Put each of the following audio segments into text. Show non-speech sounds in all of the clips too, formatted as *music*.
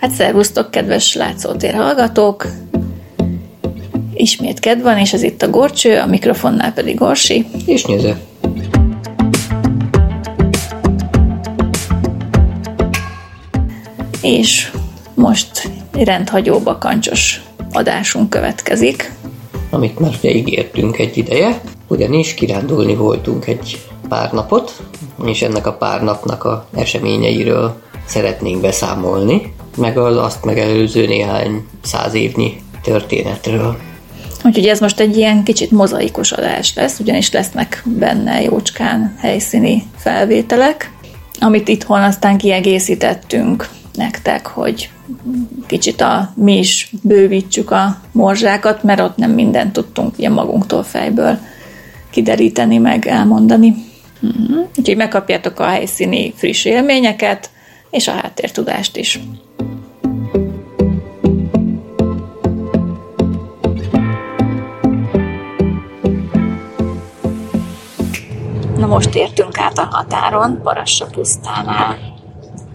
Hát szervusztok, kedves látszótér hallgatók! Ismét kedv van, és ez itt a Gorcső, a mikrofonnál pedig Gorsi. És nézze. És most rendhagyóba kancsos adásunk következik. Amit már ugye ígértünk egy ideje, ugyanis kirándulni voltunk egy pár napot, és ennek a pár napnak a eseményeiről szeretnénk beszámolni, meg az azt megelőző néhány száz évnyi történetről. Úgyhogy ez most egy ilyen kicsit mozaikos adás lesz, ugyanis lesznek benne jócskán helyszíni felvételek, amit itthon aztán kiegészítettünk nektek, hogy kicsit a, mi is bővítsük a morzsákat, mert ott nem mindent tudtunk ugye magunktól fejből kideríteni, meg elmondani. Uh-huh. Úgyhogy megkapjátok a helyszíni friss élményeket, és a háttértudást is. Most értünk át a határon, Barassa pusztánál.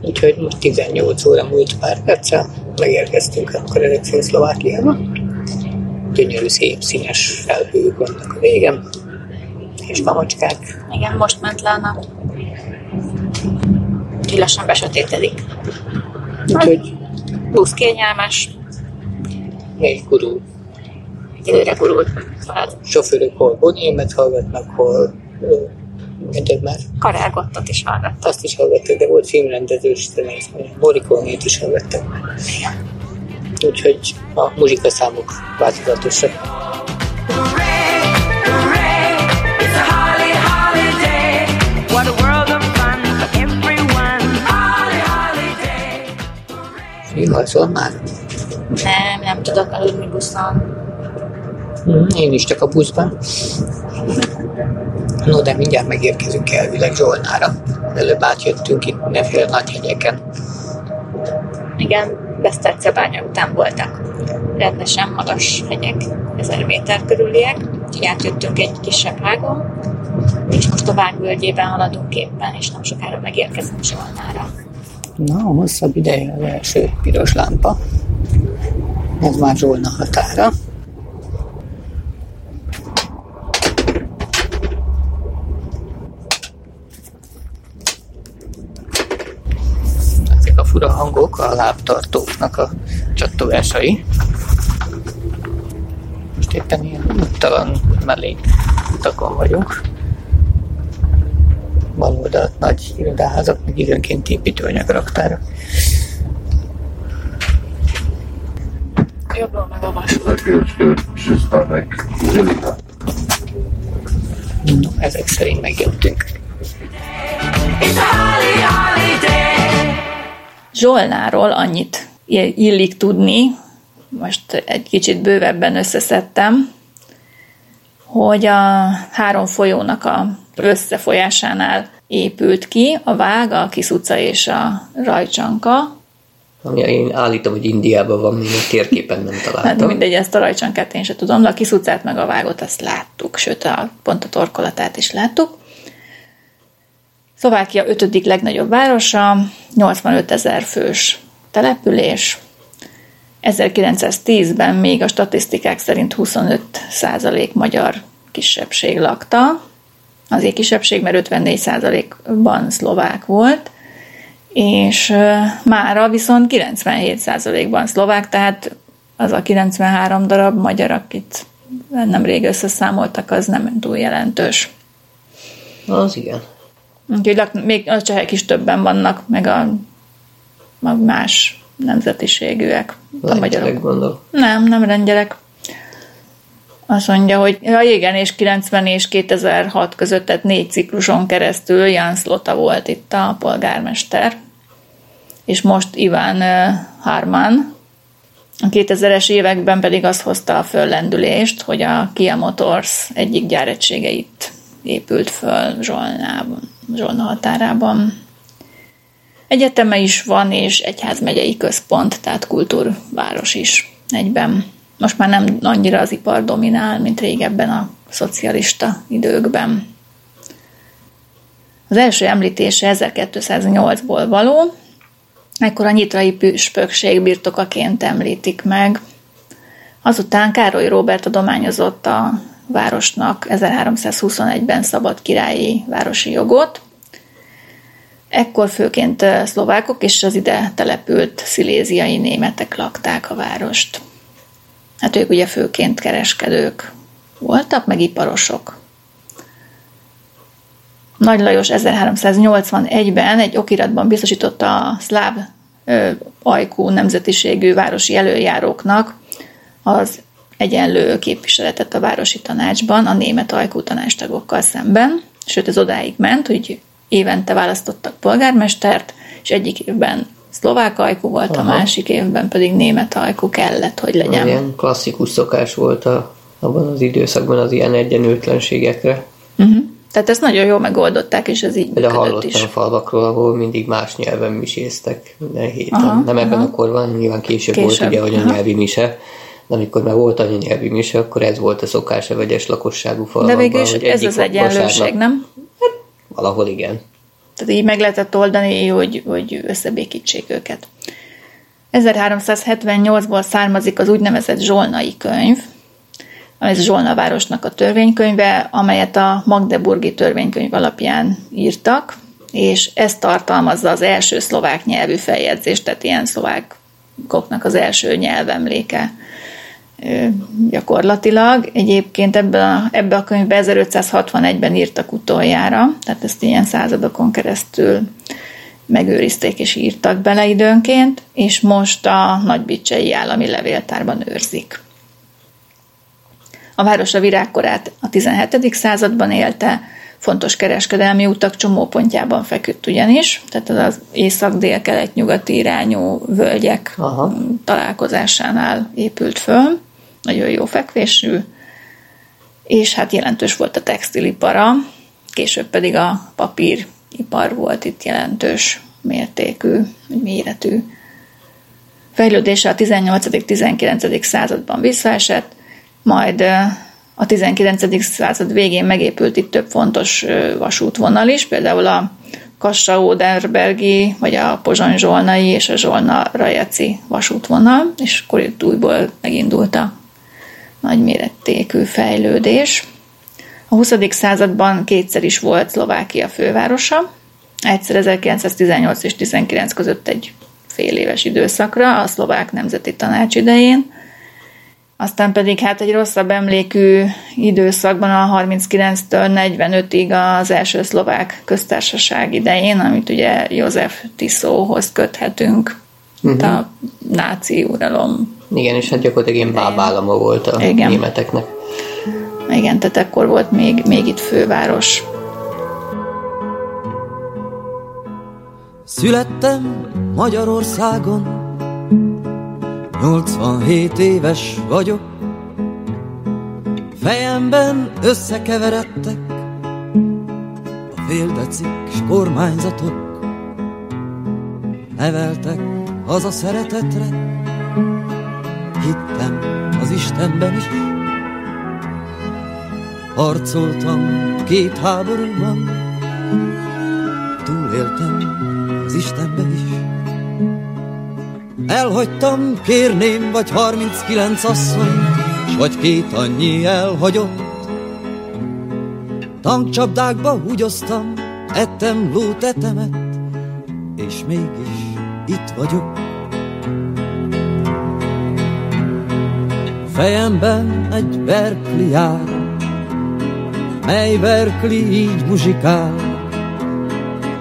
Úgyhogy most 18 óra múlt pár perccel, megérkeztünk akkor ezek szerint Szlovákiába. Gyönyörű, szép, színes felhők vannak a végen, és mamacskák. Igen, most ment le a nap. Úgyhogy lassan besötétedik. Úgyhogy Busz kényelmes, még gurul. időre gurult. Sofőrök hol Bonémet hallgatnak, hol egyet már karárgottat is hallgattam. azt is hallgattak, de volt filmrendezős, Morricone-t is hallgattak. Úgyhogy a muzsikaszámok változatosak. Hooray, hooray, it's a holly holiday. What a world of fun for everyone. Holly holiday. Én alszol már? Nem, nem tudok aludni buszon. Mhm, Én is csak a buszban. No, de mindjárt megérkezünk elvileg Zsolnára. Előbb átjöttünk itt mindenféle nagy hegyeken. Igen, Besztercebánya után voltak rendesen magas hegyek, 1000 méter körüliek, átjöttünk egy kisebb vágon, és most a vág völgyében haladunk éppen, és nem sokára megérkezünk Zsolnára. Na, hosszabb ideje az első piros lámpa. Ez már Zsolna határa. Ezek a fura hangok a lábtartóknak a csattogásai. Most éppen ilyen úttalan mellék utakon vagyunk. Bal oldalt nagy irodaházak, meg időnként építőanyag raktára. Jobbról meg a vasút. No, ezek szerint megjöttünk. It's a holiday. Zsolnáról annyit illik tudni, most egy kicsit bővebben összeszedtem, hogy a három folyónak a összefolyásánál épült ki a Vág, a Kis utca és a Rajcsanka. Ami én állítom, hogy Indiában van, még a térképen nem Hát találtam. mindegy, ezt a Rajcsankát én sem tudom, de a Kis utcát meg a Vágot azt láttuk, sőt a, pont a torkolatát is láttuk. Szlovákia ötödik legnagyobb városa, 85 ezer fős település. 1910-ben még a statisztikák szerint 25 százalék magyar kisebbség lakta. Azért kisebbség, mert 54 százalékban szlovák volt, és mára viszont 97 százalékban szlovák, tehát az a 93 darab magyar, akit nemrég összeszámoltak, az nem túl jelentős. Az igen. Úgyhogy lak- még a csehek is többen vannak, meg a, a más nemzetiségűek. A Lengyelek gondolom. Nem, nem lengyelek. Azt mondja, hogy ja, igen, és 90 és 2006 között, tehát négy cikluson keresztül Jan Slota volt itt a polgármester, és most Iván Harman. A 2000-es években pedig az hozta a föllendülést, hogy a Kia Motors egyik gyáregysége itt épült föl Zsolnában, Zsolna határában. Egyeteme is van, és egyházmegyei központ, tehát kultúrváros is egyben. Most már nem annyira az ipar dominál, mint régebben a szocialista időkben. Az első említése 1208-ból való, Ekkor a nyitrai püspökség birtokaként említik meg. Azután Károly Róbert adományozott a városnak 1321-ben szabad királyi városi jogot. Ekkor főként szlovákok és az ide települt sziléziai németek lakták a várost. Hát ők ugye főként kereskedők voltak, meg iparosok. Nagy Lajos 1381-ben egy okiratban biztosította a szláv ö, ajkú nemzetiségű városi előjáróknak az egyenlő képviseletet a városi tanácsban a német ajkú tanácstagokkal szemben, sőt ez odáig ment, hogy évente választottak polgármestert, és egyik évben szlovák ajkú volt, Aha. a másik évben pedig német ajkú kellett, hogy legyen. Ilyen klasszikus szokás volt a, abban az időszakban az ilyen egyenlőtlenségekre. Uh-huh. Tehát ezt nagyon jól megoldották, és ez így De hallottam is. falvakról, ahol mindig más nyelven miséztek minden héten. Aha, Nem ebben aha. a korban, nyilván később, Később, volt ugye, hogy a nyelvi mise, de amikor már volt anyanyelvi mise, akkor ez volt a szokás a vegyes lakosságú De falvakban. végül is ez az egyenlőség, nem? Valahol igen. Tehát így meg lehetett oldani, hogy, hogy összebékítsék őket. 1378-ból származik az úgynevezett Zsolnai könyv, ez Zsolna városnak a törvénykönyve, amelyet a Magdeburgi törvénykönyv alapján írtak, és ez tartalmazza az első szlovák nyelvű feljegyzést, tehát ilyen szlovákoknak az első nyelvemléke gyakorlatilag. Egyébként ebbe a, ebbe a könyvbe 1561-ben írtak utoljára, tehát ezt ilyen századokon keresztül megőrizték és írtak bele időnként, és most a Nagybicsei Állami Levéltárban őrzik. A város a virágkorát a 17. században élte, fontos kereskedelmi utak csomópontjában feküdt ugyanis, tehát az, észak-dél-kelet-nyugati irányú völgyek Aha. találkozásánál épült föl, nagyon jó fekvésű, és hát jelentős volt a textilipara, később pedig a papíripar volt itt jelentős mértékű, méretű. Fejlődése a 18.-19. században visszaesett, majd a 19. század végén megépült itt több fontos vasútvonal is, például a Kassa-Óderbergi, vagy a Pozsony-Zsolnai és a Zsolna-Rajeci vasútvonal, és akkor itt újból megindult a nagymérettékű fejlődés. A 20. században kétszer is volt Szlovákia fővárosa, egyszer 1918 és 19 között egy fél éves időszakra, a szlovák nemzeti tanács idején, aztán pedig hát egy rosszabb emlékű időszakban a 39-től 45-ig az első szlovák köztársaság idején, amit ugye József Tiszóhoz köthetünk, uh-huh. a náci uralom. Igen, és hát gyakorlatilag ilyen bábálama volt a Igen. németeknek. Igen, tehát ekkor volt még, még itt főváros. Születtem Magyarországon, 87 éves vagyok, fejemben összekeveredtek a féldecik s kormányzatok, neveltek haza szeretetre, hittem az Istenben is, harcoltam két háborúban, túléltem az Istenbe is. Elhagytam, kérném, vagy 39 asszony, s vagy két annyi elhagyott. Tankcsapdákba húgyoztam, ettem lótetemet, és mégis itt vagyok. Fejemben egy Berkeley jár, mely Berkeley így muzsikál,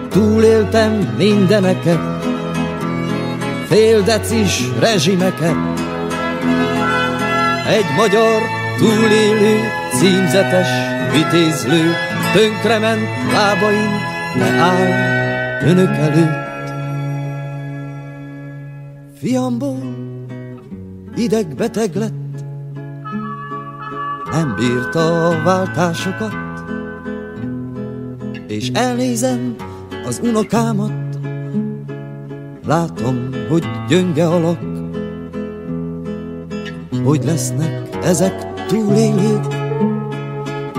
túléltem mindeneket, fél decis rezsimeket. Egy magyar túlélő, címzetes, vitézlő, tönkrement lábain, ne áll önök előtt. Fiamból idegbeteg lett, nem bírta a váltásokat, és elnézem az unokámat, látom, hogy gyönge alak, hogy lesznek ezek túlélők,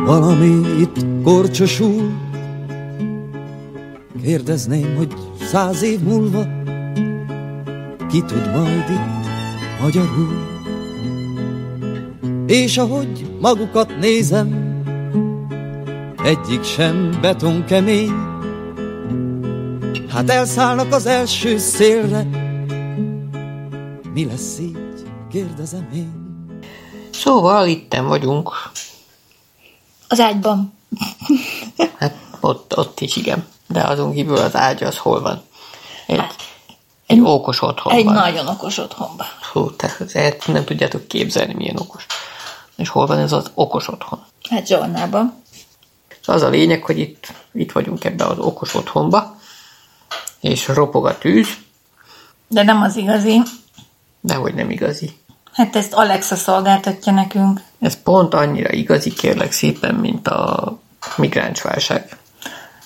valami itt korcsosul. Kérdezném, hogy száz év múlva ki tud majd itt magyarul. És ahogy magukat nézem, egyik sem beton kemény, hát elszállnak az első szélre, mi lesz így, kérdezem én. Szóval itten vagyunk. Az ágyban. *laughs* Hát ott, ott is igen. De azon kívül az ágy az hol van? Egy, egy okos otthonban. Egy nagyon okos otthonban. Hú, tehát nem tudjátok képzelni, milyen okos. És hol van ez az okos otthon? Hát Zsolnában. Szóval az a lényeg, hogy itt, itt vagyunk ebbe az okos otthonba, és ropog a tűz, De nem az igazi. De hogy nem igazi. Hát ezt Alexa szolgáltatja nekünk. Ez pont annyira igazi, kérlek szépen, mint a migránsválság.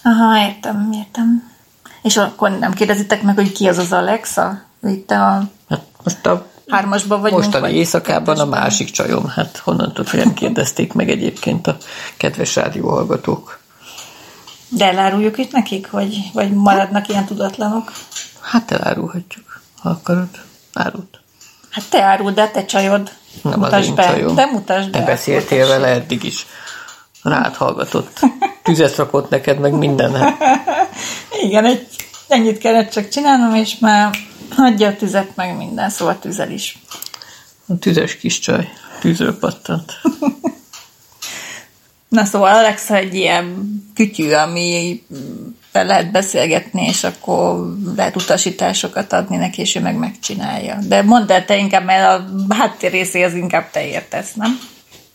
Aha, értem, értem. És akkor nem kérdezitek meg, hogy ki az az Alexa? Itt a Hát most a hármasban vagyunk? mostani vagy éjszakában a másik csajom. Hát honnan tudod, hogy nem kérdezték meg egyébként a kedves rádióhallgatók. De eláruljuk itt nekik, vagy, vagy maradnak ilyen tudatlanok? Hát elárulhatjuk, ha akarod. Árult. Hát te áruld, de te csajod. Nem az mutasd én be. csajom. De mutasd be. Te beszéltél vele eddig is. Rád hallgatott. Tüzet rakott neked, meg minden. Hát *laughs* Igen, egy, ennyit kellett csak csinálnom, és már hagyja a tüzet, meg minden, szóval tüzel is. A tüzes kis csaj. Tűzről pattant. *laughs* Na szóval Alexa egy ilyen kütyű, ami lehet beszélgetni, és akkor lehet utasításokat adni neki, és ő meg megcsinálja. De mondd el te inkább, mert a háttér részéhez inkább te értesz, nem?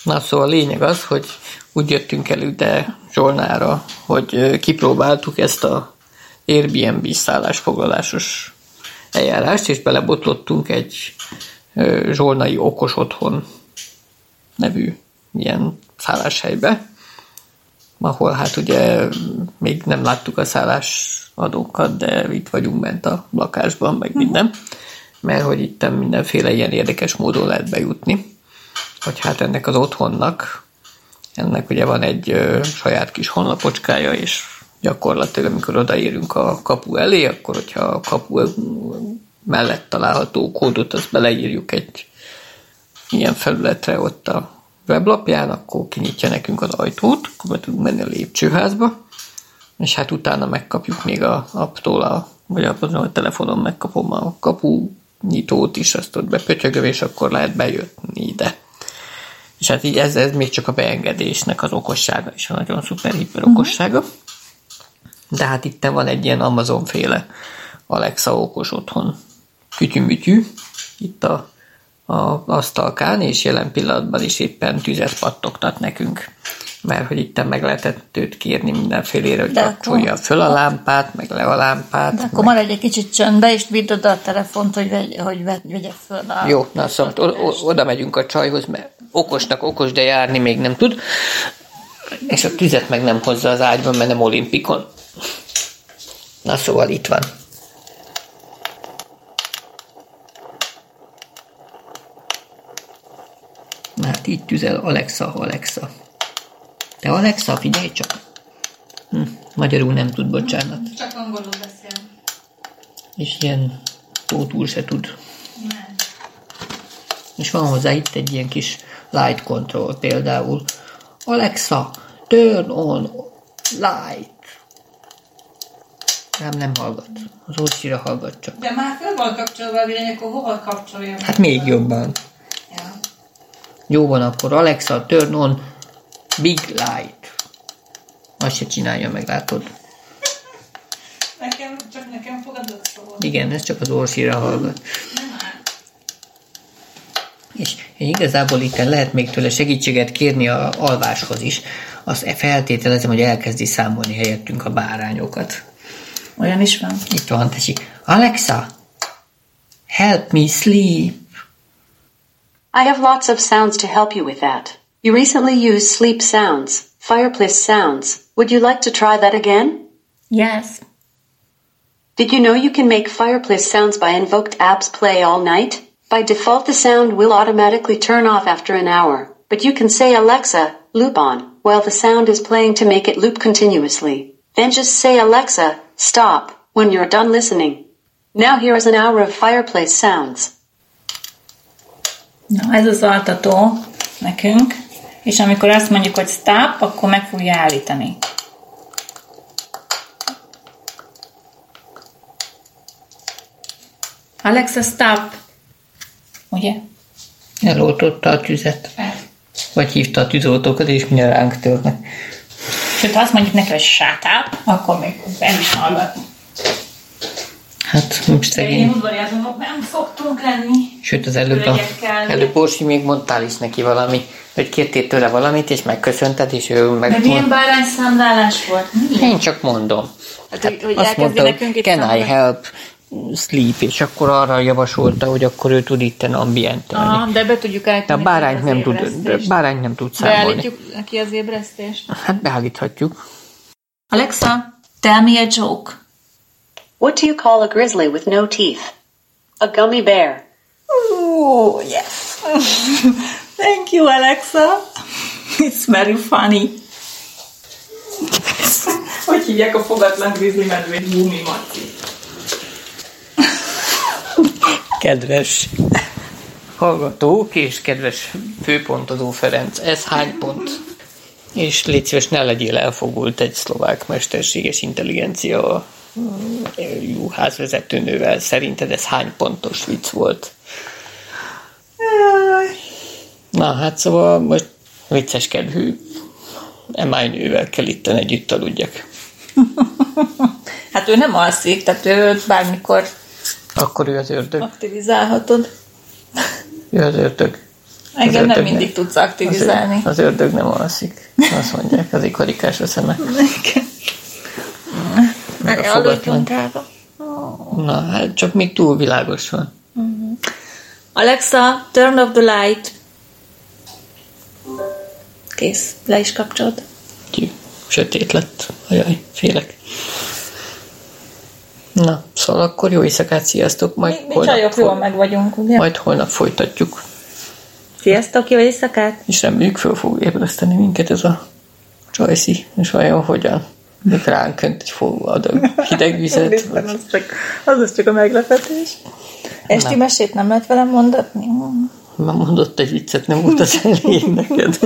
Na szóval a lényeg az, hogy úgy jöttünk el ide Zsolnára, hogy kipróbáltuk ezt a Airbnb szállásfoglalásos eljárást, és belebotlottunk egy zsolnai okos otthon nevű ilyen szálláshelybe, ahol hát ugye még nem láttuk a szállásadókat, de itt vagyunk bent a lakásban, meg minden, mert hogy itt mindenféle ilyen érdekes módon lehet bejutni. Hogy hát ennek az otthonnak, ennek ugye van egy ö, saját kis honlapocskája, és gyakorlatilag, amikor odaérünk a kapu elé, akkor hogyha a kapu mellett található kódot, azt beleírjuk egy ilyen felületre ott a weblapján, akkor kinyitja nekünk az ajtót, akkor be tudunk menni a lépcsőházba, és hát utána megkapjuk még a apptól, a, vagy a, a telefonon megkapom a kapu nyitót is, azt ott bepötyögöm, és akkor lehet bejönni ide. És hát így ez, ez még csak a beengedésnek az okossága is, a nagyon szuper hiper okossága. De hát itt van egy ilyen Amazon féle Alexa okos otthon kütyümütyű, itt a, a asztalkán, és jelen pillanatban is éppen tüzet pattogtat nekünk. Mert hogy itt meg lehetett őt kérni mindenfélére, hogy kapcsolja föl a lámpát, meg le a lámpát. De akkor maradj egy kicsit csöndbe, és vidd oda a telefont, hogy, vegy, hogy vegy, vegye föl a... Jó, na szóval oda megyünk a csajhoz, mert okosnak okos, de járni még nem tud. És a tüzet meg nem hozza az ágyban, mert nem olimpikon. Na szóval itt van. Na hát így tüzel Alexa, Alexa. Te Alexa, figyelj csak. Hm, magyarul nem tud, bocsánat. Csak angolul beszél. És ilyen tótul se tud. És van hozzá itt egy ilyen kis light control például. Alexa, turn on light. Nem, nem hallgat. Az orcsira hallgat csak. De már föl van kapcsolva a villany, akkor hova kapcsolja? Hát még jobban. Jó van akkor, Alexa, turn on big light. Azt se csinálja meg, látod? Nekem, csak nekem fogadott szó. Igen, ez csak az orsira hallgat. És igazából itt lehet még tőle segítséget kérni a alváshoz is. Azt feltételezem, hogy elkezdi számolni helyettünk a bárányokat. Olyan is van. Itt van, tessék. Alexa, help me sleep. I have lots of sounds to help you with that. You recently used sleep sounds, fireplace sounds. Would you like to try that again? Yes. Did you know you can make fireplace sounds by invoked apps play all night? By default, the sound will automatically turn off after an hour, but you can say Alexa, loop on, while the sound is playing to make it loop continuously. Then just say Alexa, stop, when you're done listening. Now here is an hour of fireplace sounds. Na, ez az altató nekünk, és amikor azt mondjuk, hogy stop, akkor meg fogja állítani. Alexa, stop! Ugye? Eloltotta a tüzet. Vagy hívta a tűzoltókat, és mindjárt ránk törnek. Sőt, ha azt mondjuk neki, hogy shut up, akkor még el is hallgatni. Hát most Én szegény. udvariazóak nem szoktunk lenni. Sőt, az előbb, a, előbb Orsi még mondtál is neki valami, hogy kértél tőle valamit, és megköszönted, és ő meg... De milyen bárány számlálás volt? Mi? Én csak mondom. Hát, hogy, hogy Azt mondta, hogy can I help sleep, és akkor arra javasolta, hogy akkor ő tud itten ambientelni. Aha, de be tudjuk állítani. De a bárányt az nem tud, de bárányt nem tud számolni. Beállítjuk neki az ébresztést. Hát beállíthatjuk. Alexa, tell me a joke. What do you call a grizzly with no teeth? A gummy bear. Oh, yes. *laughs* Thank you, Alexa. It's very funny. *laughs* Hogy hívják a fogatlan grizzly medvét? Bumi Maci. Kedves hallgatók és kedves főpontozó Ferenc, ez hány pont? És légy szíves, ne legyél elfogult egy szlovák mesterséges intelligencia jó házvezetőnővel. Szerinted ez hány pontos vicc volt? Na, hát szóval most vicces kedvű emájnővel kell itten együtt aludjak. *laughs* Hát ő nem alszik, tehát ő bármikor Akkor ő az ördög. aktivizálhatod. Ő az ördög. Engem nem ördög mindig nem. tudsz aktivizálni. Az, az ördög nem alszik. Azt mondják, az ikarikás a szeme. Meg a fogatlan. drága. Na, hát csak még túl világos van. Alexa, turn off the light. Kész, le is kapcsolod. Tyű, sötét lett. Ajaj, félek. Na, szóval akkor jó éjszakát, sziasztok. Majd, Mi, mi csajok jól meg vagyunk, ugye? majd holnap folytatjuk. Sziasztok, jó éjszakát! És reméljük föl fog ébreszteni minket ez a csajszi, és vajon hogyan? Még ránk önt egy forró adag *laughs* hideg vizet. Biztos, az csak, az az csak a meglepetés. Esti Nem. mesét nem lehet velem mondatni? Már mondott egy viccet, nem volt az elég neked.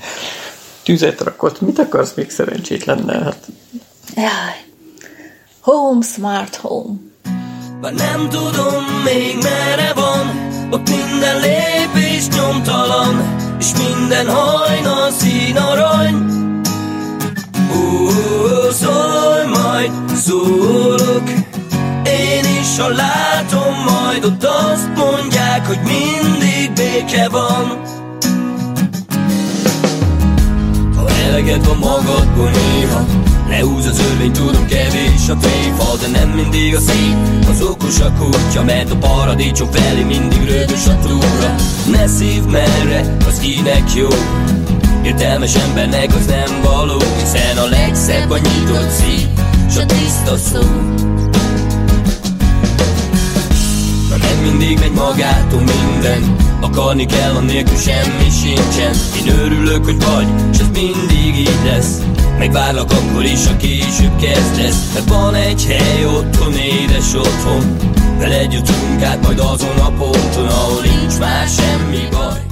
*laughs* Tüzet rakott, mit akarsz még szerencsétlennel? Hát Jaj. Home, smart home. Bár nem tudom még merre van Ott minden lépés nyomtalan És minden hajnal szín arany Ó, szólj majd, szólok Én is, ha látom majd Ott azt mondják, hogy mindig béke van. Ha eleged van magadból néha Lehúz az örvény, tudom kevés a tréfa De nem mindig a szép, az okos a kutya Mert a paradicsom felé mindig rögös a túra Ne szívd merre, az kinek jó Értelmes embernek az nem való Hiszen a legszebb a nyitott szív S a tiszta szó. Na nem mindig megy magától minden Akarni kell, annélkül semmi sincsen. Én örülök, hogy vagy, s ez mindig így lesz. Megvárlak akkor is, ha később kezdesz Mert van egy hely otthon, édes otthon. Veled jutunk át majd azon a ponton Ahol nincs már semmi baj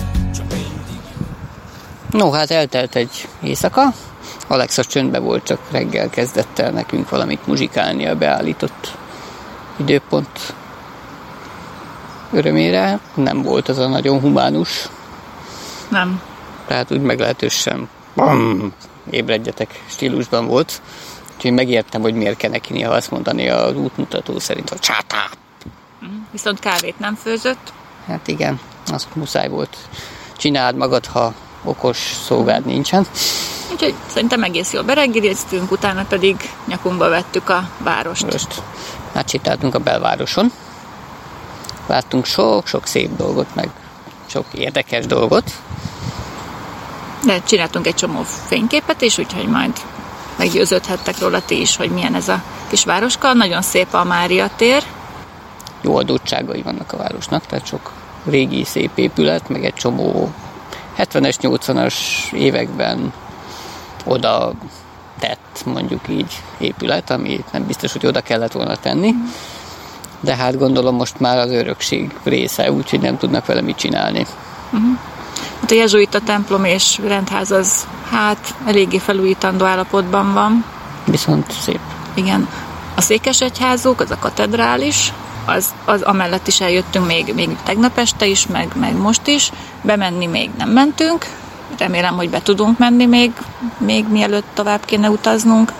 No, hát eltelt egy éjszaka. Alexa csöndbe volt, csak reggel kezdett el nekünk valamit muzsikálni a beállított időpont örömére. Nem volt az a nagyon humánus, Nem. tehát úgy meglehetősen bam, ébredjetek stílusban volt. Úgyhogy megértem, hogy miért kell neki néha azt mondani az útmutató szerint, hogy csátá. Viszont kávét nem főzött. Hát igen, az muszáj volt. Csináld magad, ha okos szolgád nincsen. Úgyhogy szerintem egész jól bereggeliztünk, utána pedig nyakunkba vettük a várost. Most átsétáltunk a belvároson. Láttunk sok-sok szép dolgot, meg sok érdekes dolgot. De csináltunk egy csomó fényképet is, úgyhogy majd meggyőződhettek róla ti is, hogy milyen ez a kis városka. Nagyon szép a Mária tér. Jó adottságai vannak a városnak, tehát sok régi szép épület, meg egy csomó 70-es, 80-as években oda tett, mondjuk így, épület, ami nem biztos, hogy oda kellett volna tenni. de hát gondolom most már az örökség része, úgyhogy nem tudnak vele mit csinálni. Hát a jezsuita templom és rendház az hát eléggé felújítandó állapotban van. Viszont szép. Igen. A székesegyházuk, az a katedrális, az, az amellett is eljöttünk még, még tegnap este is, meg, meg most is. Bemenni még nem mentünk. Remélem, hogy be tudunk menni még, még mielőtt tovább kéne utaznunk.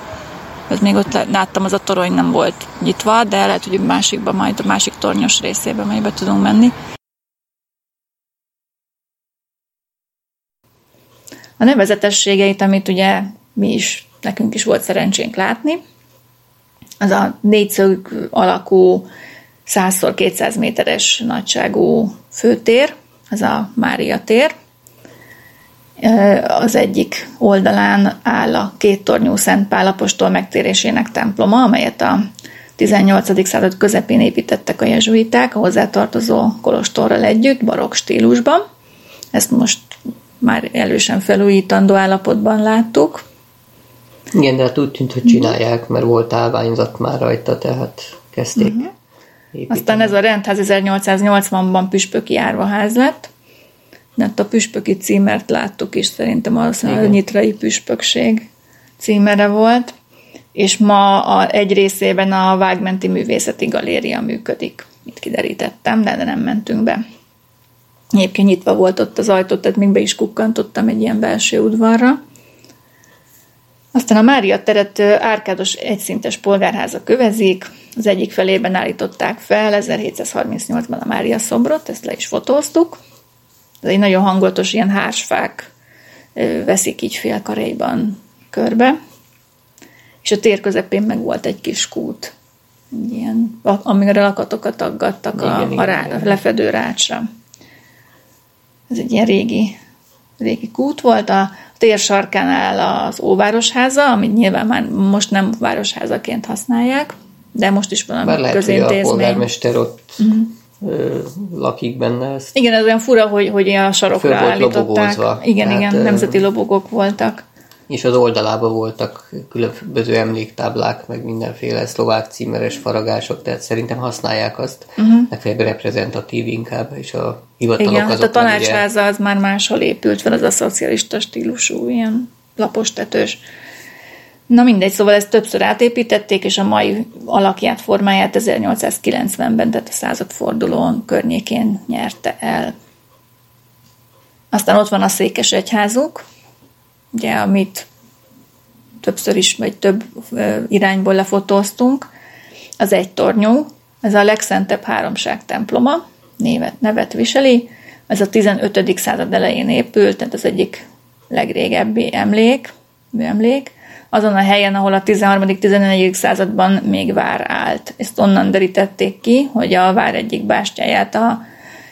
Ez még ott lá- láttam, az a torony nem volt nyitva, de lehet, hogy a másikba, majd a másik tornyos részébe majd be tudunk menni. A nevezetességeit, amit ugye mi is, nekünk is volt szerencsénk látni, az a négyszög alakú 100x200 méteres nagyságú főtér, az a Mária tér. Az egyik oldalán áll a két tornyú Szent Pálapostól megtérésének temploma, amelyet a 18. század közepén építettek a jezsuiták a hozzátartozó kolostorral együtt, barokk stílusban. Ezt most már elősen felújítandó állapotban láttuk. Igen, de hát úgy tűnt, hogy csinálják, mert volt állványzat már rajta, tehát kezdték uh-huh. Építeni. Aztán ez a rendház 1880-ban püspöki árvaház lett. Hát a püspöki címert láttuk is, szerintem az a Igen. nyitrai püspökség címere volt, és ma a, egy részében a Vágmenti Művészeti Galéria működik. Itt kiderítettem, de, nem mentünk be. Egyébként nyitva volt ott az ajtó, tehát még be is kukkantottam egy ilyen belső udvarra. Aztán a Mária teret árkádos egyszintes polgárháza kövezik, az egyik felében állították fel 1738-ban a Mária szobrot, ezt le is fotóztuk. Ez egy nagyon hangulatos, ilyen hársfák veszik így félkaréjban körbe. És a tér közepén meg volt egy kis kút, ilyen, a- amire lakatokat aggattak a, Igen, a, igen, rá, igen. a lefedő rácsra. Ez egy ilyen régi, régi kút volt. A tér sarkán áll az Óvárosháza, amit nyilván már most nem városházaként használják, de most is Bár valami lehet, hogy a közintézmény. polgármester ott uh-huh. lakik benne, ezt Igen, ez olyan fura, hogy, hogy ilyen sarokra állították. lobogózva. Igen, Hát, igen, ö, nemzeti lobogók voltak. És az oldalában voltak különböző emléktáblák, meg mindenféle szlovák címeres faragások, tehát szerintem használják azt, uh-huh. legfeljebb reprezentatív inkább, és a hivatalok Igen, hát azok a meg ugye- tanácsháza az már máshol épült fel, az a szocialista stílusú, ilyen lapos tetős. Na mindegy, szóval ezt többször átépítették, és a mai alakját, formáját 1890-ben, tehát a századfordulón környékén nyerte el. Aztán ott van a székesegyházuk, ugye, amit többször is, vagy több irányból lefotóztunk. Az egy tornyú, ez a legszentebb háromság temploma, névet, nevet viseli. Ez a 15. század elején épült, tehát az egyik legrégebbi emlék, műemlék. Azon a helyen, ahol a 13.-14. században még vár állt. Ezt onnan derítették ki, hogy a vár egyik bástyáját a,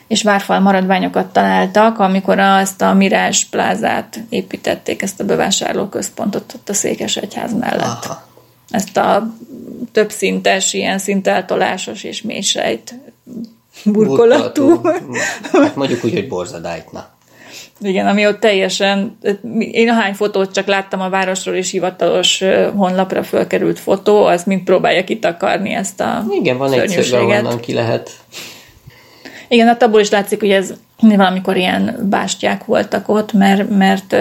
és várfal maradványokat találtak, amikor azt a Mirás plázát építették, ezt a bevásárlóközpontot ott a Székesegyház mellett Aha. ezt a többszintes, ilyen szinteltolásos és mélysejt burkolatú. Hát mondjuk úgy, hogy borzadájtna. Igen, ami ott teljesen, én ahány fotót csak láttam a városról és hivatalos honlapra fölkerült fotó, az mind próbálja kitakarni ezt a Igen, van egy szöge, szörnyűséget. onnan ki lehet. Igen, hát abból is látszik, hogy ez valamikor ilyen bástyák voltak ott, mert, mert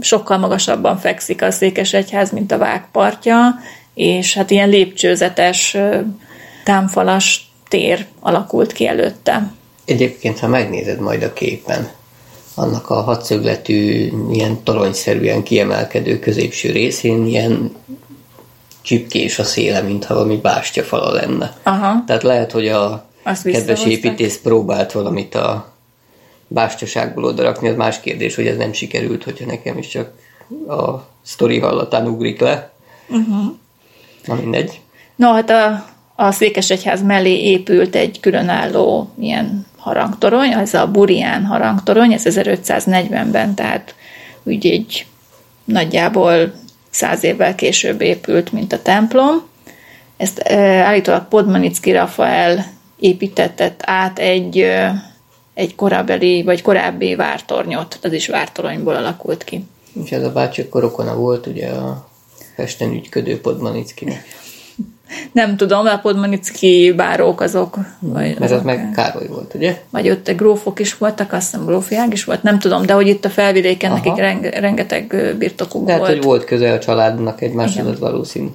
sokkal magasabban fekszik a Székesegyház, mint a vágpartja, és hát ilyen lépcsőzetes, támfalas tér alakult ki előtte. Egyébként, ha megnézed majd a képen, annak a hatszögletű, ilyen toronyszerűen kiemelkedő középső részén ilyen csipkés a széle, mintha valami bástyafala lenne. Aha. Tehát lehet, hogy a Azt kedves építész próbált valamit a bástyaságból odarakni, az más kérdés, hogy ez nem sikerült, hogyha nekem is csak a sztori hallatán ugrik le. Uh-huh. Na mindegy. No, hát a, a Székesegyház mellé épült egy különálló ilyen harangtorony, ez a Burián harangtorony, ez 1540-ben, tehát úgy egy nagyjából száz évvel később épült, mint a templom. Ezt e, állítólag Podmanicki Rafael építetett át egy, egy korabeli, vagy korábbi vártornyot, az is vártoronyból alakult ki. És ez a bácsi akkor rokona volt ugye a Pesten ügyködő Podmanickinek. *laughs* Nem tudom, a podmanicki bárók azok. Vagy, Ez az meg Károly volt, ugye? vagy ott grófok is voltak, azt hiszem grófiág is volt, nem tudom, de hogy itt a felvidéken Aha. nekik renge, rengeteg birtokuk Lehet, volt. hogy volt köze a családnak egymáshoz, az valószínű.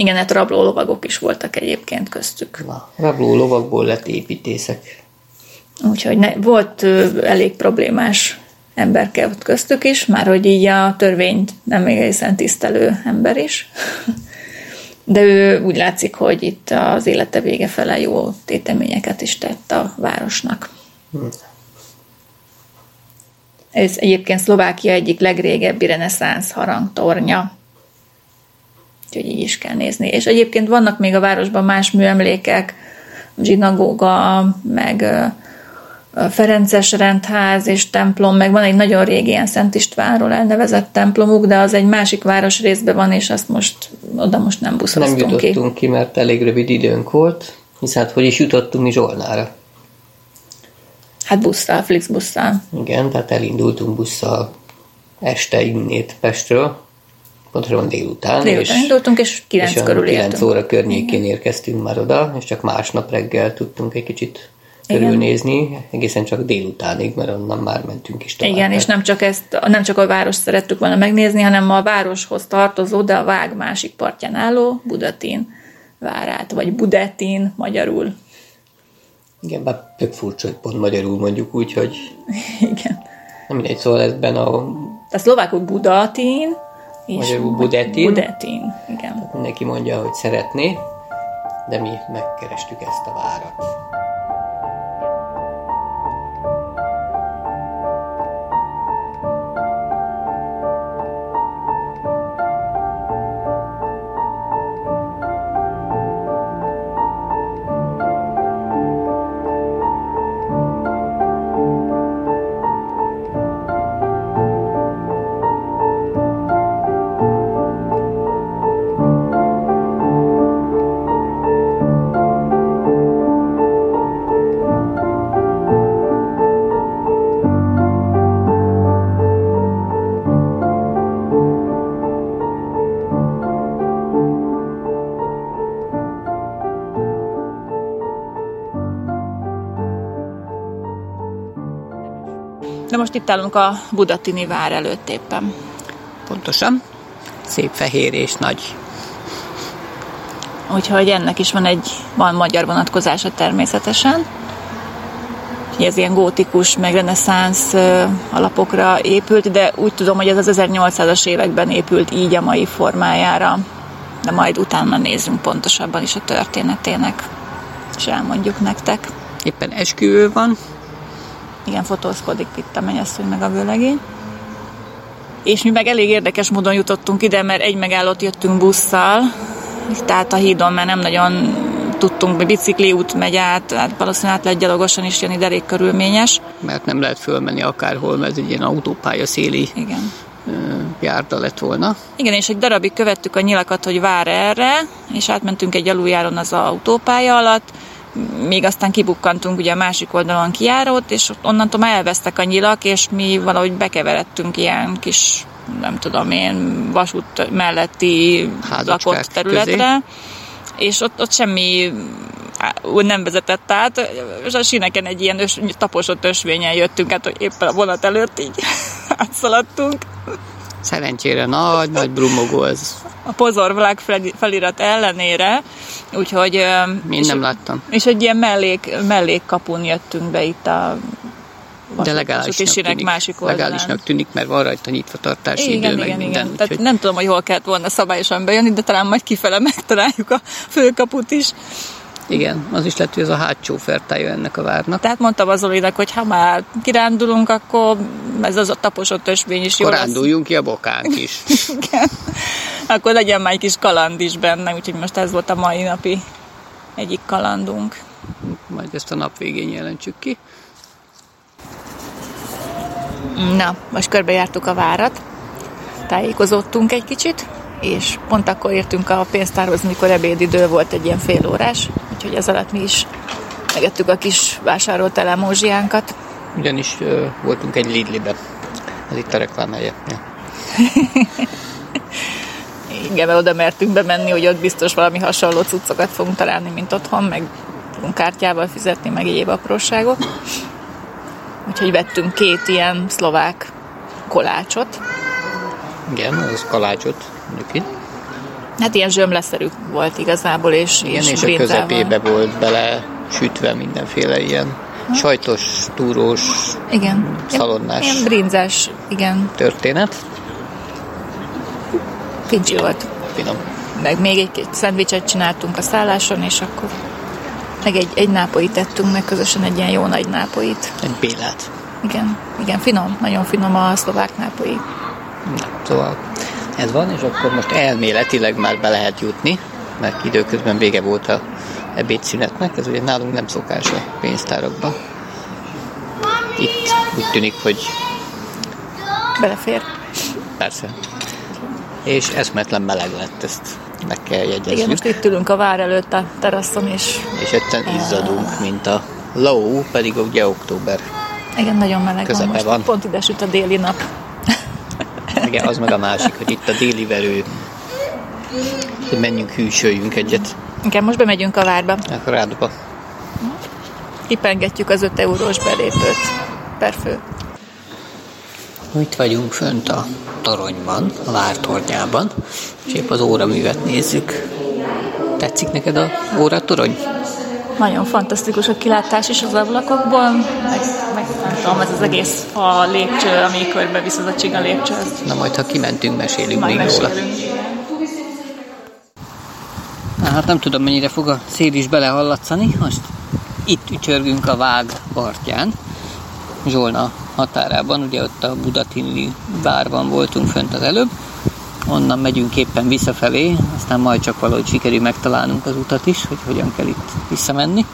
Igen, hát rabló lovagok is voltak egyébként köztük. Na, rabló lovakból lett építészek. Úgyhogy ne, volt ö, elég problémás emberke ott köztük is, már hogy így a törvényt nem egészen tisztelő ember is. *laughs* De ő úgy látszik, hogy itt az élete vége fele jó téteményeket is tett a városnak. Ez egyébként Szlovákia egyik legrégebbi reneszánsz harangtornya. Úgyhogy így is kell nézni. És egyébként vannak még a városban más műemlékek, zsinagóga, meg Ferences rendház és templom, meg van egy nagyon régi ilyen Szent Istvánról elnevezett templomuk, de az egy másik városrészben van, és azt most oda most nem Nem buszoztunk ki. jutottunk ki, mert elég rövid időnk volt, hisz hát hogy is jutottunk mi Zsolnára. Hát busszal, Flixbusszal. Igen, tehát elindultunk busszal este innét Pestről, pontosabban délután, Délután indultunk, és 9 és körül 9 értünk. óra környékén érkeztünk már oda, és csak másnap reggel tudtunk egy kicsit Igen. körülnézni, egészen csak délutánig, mert onnan már mentünk is tovább. Igen, és nem csak, ezt, nem csak a város szerettük volna megnézni, hanem a városhoz tartozó, de a vág másik partján álló Budatin várát, vagy Budetin magyarul. Igen, bár tök furcsa, hogy pont magyarul mondjuk úgy, hogy *laughs* Igen. nem mindegy, szóval ezben a Tehát szlovákul Budatin, és Magyarul Budetin. Budetin, igen. mindenki mondja, hogy szeretné, de mi megkerestük ezt a várat. Most itt állunk a Budatini vár előtt éppen. Pontosan. Szép fehér és nagy. Úgyhogy ennek is van egy, van magyar vonatkozása természetesen. Ez ilyen gótikus, meg reneszánsz alapokra épült, de úgy tudom, hogy ez az 1800-as években épült így a mai formájára. De majd utána nézzünk pontosabban is a történetének, és elmondjuk nektek. Éppen esküvő van, Igen, fotózkodik itt a mennyasszony meg a vőlegény. És mi meg elég érdekes módon jutottunk ide, mert egy megállót jöttünk busszal, tehát a hídon már nem nagyon tudtunk, vagy bicikli út megy át, hát valószínűleg át lehet gyalogosan is jönni, de elég körülményes. mert nem lehet fölmenni akárhol, mert egy ilyen autópálya széli Igen. járda lett volna. Igen, és egy darabig követtük a nyilakat, hogy vár erre, és átmentünk egy aluljáron az autópálya alatt, még aztán kibukkantunk ugye a másik oldalon kijárót, és onnantól már elvesztek a nyilak, és mi valahogy bekeveredtünk ilyen kis, nem tudom én, vasút melletti Házocskák lakott területre, és ott, ott semmi úgy nem vezetett át, és a sineken egy ilyen ös, taposott ösvényen jöttünk át, hogy éppen a vonat előtt így *laughs* átszaladtunk. Szerencsére nagy, nagy brumogó ez. a Pozor Vlag fel- felirat ellenére, úgyhogy... Én és, nem láttam. És egy ilyen mellék, mellékkapun jöttünk be itt a De legálisnak tűnik, másik oldalán. legálisnak tűnik, mert van rajta nyitvatartási idő, Igen, meg igen, minden. igen. Tehát úgyhogy- nem tudom, hogy hol kellett volna szabályosan bejönni, de talán majd kifele megtaláljuk a főkaput is. Igen, az is lehet, hogy ez a hátsó fertája ennek a várnak. Tehát mondtam az Zolinak, hogy ha már kirándulunk, akkor ez az a taposott ösvény is jó lesz. Koránduljunk ki a bokánk is. *laughs* Igen. Akkor legyen már egy kis kaland is benne, úgyhogy most ez volt a mai napi egyik kalandunk. Majd ezt a nap végén jelentsük ki. Na, most körbejártuk a várat, tájékozottunk egy kicsit, és pont akkor értünk a pénztárhoz, mikor ebédidő volt egy ilyen fél órás, úgyhogy ez alatt mi is megettük a kis vásárolt elemózsiánkat. Ugyanis ö, voltunk egy Lidliben. Ez itt a reklám helye. Ja. *laughs* Igen, mert oda mertünk bemenni, hogy ott biztos valami hasonló cuccokat fogunk találni, mint otthon, meg tudunk kártyával fizetni, meg egyéb apróságok. Úgyhogy vettünk két ilyen szlovák kolácsot. Igen, az kalácsot mondjuk itt. Hát ilyen zsömleszerű volt igazából, és, Igen, és a brinzával. közepébe volt bele sütve mindenféle ilyen sajtos, túrós Igen. szalonnás Ilyen brinzás, igen. történet. Fincsi volt. Finom. Meg még egy, egy szendvicset csináltunk a szálláson, és akkor meg egy, egy nápoit tettünk meg közösen, egy ilyen jó nagy nápoit. Egy bélát. Igen, igen, finom, nagyon finom a szlovák nápoi. Szóval ez van, és akkor most elméletileg már be lehet jutni, mert időközben vége volt a ebédszünetnek, ez ugye nálunk nem szokás a pénztárakban. Itt úgy tűnik, hogy Belefér. persze. És eszmetlen meleg lett, ezt meg kell jegyezzük. Igen, most itt ülünk a vár előtt a teraszon, és És egyszerűen izzadunk, mint a low, pedig ugye október. igen, nagyon meleg Közepe van most. van. Pont ide süt a déli nap. Igen, az meg a másik, hogy itt a déli verő. Hogy menjünk, hűsöljünk egyet. Igen, most bemegyünk a várba. Akkor rádba. Kipengetjük az 5 eurós belépőt per fő. Itt vagyunk fönt a toronyban, a vártornyában, és épp az óraművet nézzük. Tetszik neked a óratorony? Nagyon fantasztikus a kilátás is az ablakokból, meg, meg tudom, ez az egész a lépcső, ami körbe visz az a csiga lépcső, Na majd, ha kimentünk, mesélünk majd még róla. mesélünk. Na, hát nem tudom, mennyire fog a szél is belehallatszani. Most itt ücsörgünk a vág partján, Zsolna határában, ugye ott a Budatini várban voltunk fönt az előbb. Onnan megyünk éppen visszafelé, aztán majd csak valahogy sikerül megtalálnunk az utat is, hogy hogyan kell itt visszamenni.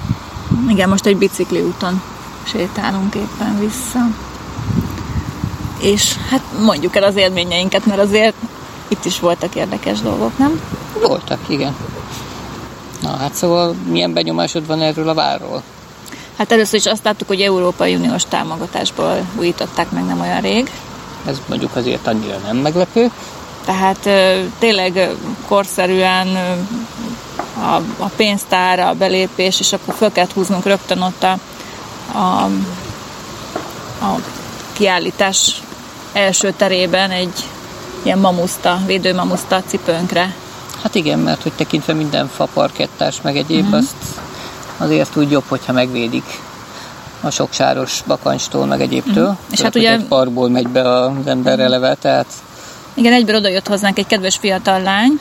Igen, most egy bicikli úton sétálunk éppen vissza. És hát mondjuk el az élményeinket, mert azért itt is voltak érdekes dolgok, nem? Voltak, igen. Na hát szóval milyen benyomásod van erről a várról? Hát először is azt láttuk, hogy Európai Uniós támogatásból újították meg nem olyan rég. Ez mondjuk azért annyira nem meglepő. Tehát tényleg korszerűen a, a pénztár, a belépés, és akkor fel kellett húznunk rögtön ott a, a, a kiállítás első terében egy ilyen mamuszta, védőmamuszta cipőnkre. Hát igen, mert hogy tekintve minden faparkettás meg egyéb, Mhm. uh-huh. azt azért úgy jobb, hogyha megvédik a sok sáros bakancstól, meg egyébtől. Mhm. És hát ugye- Egy parkból megy be az ember eleve, tehát Igen, egyből oda jött hozzánk egy kedves fiatal lány,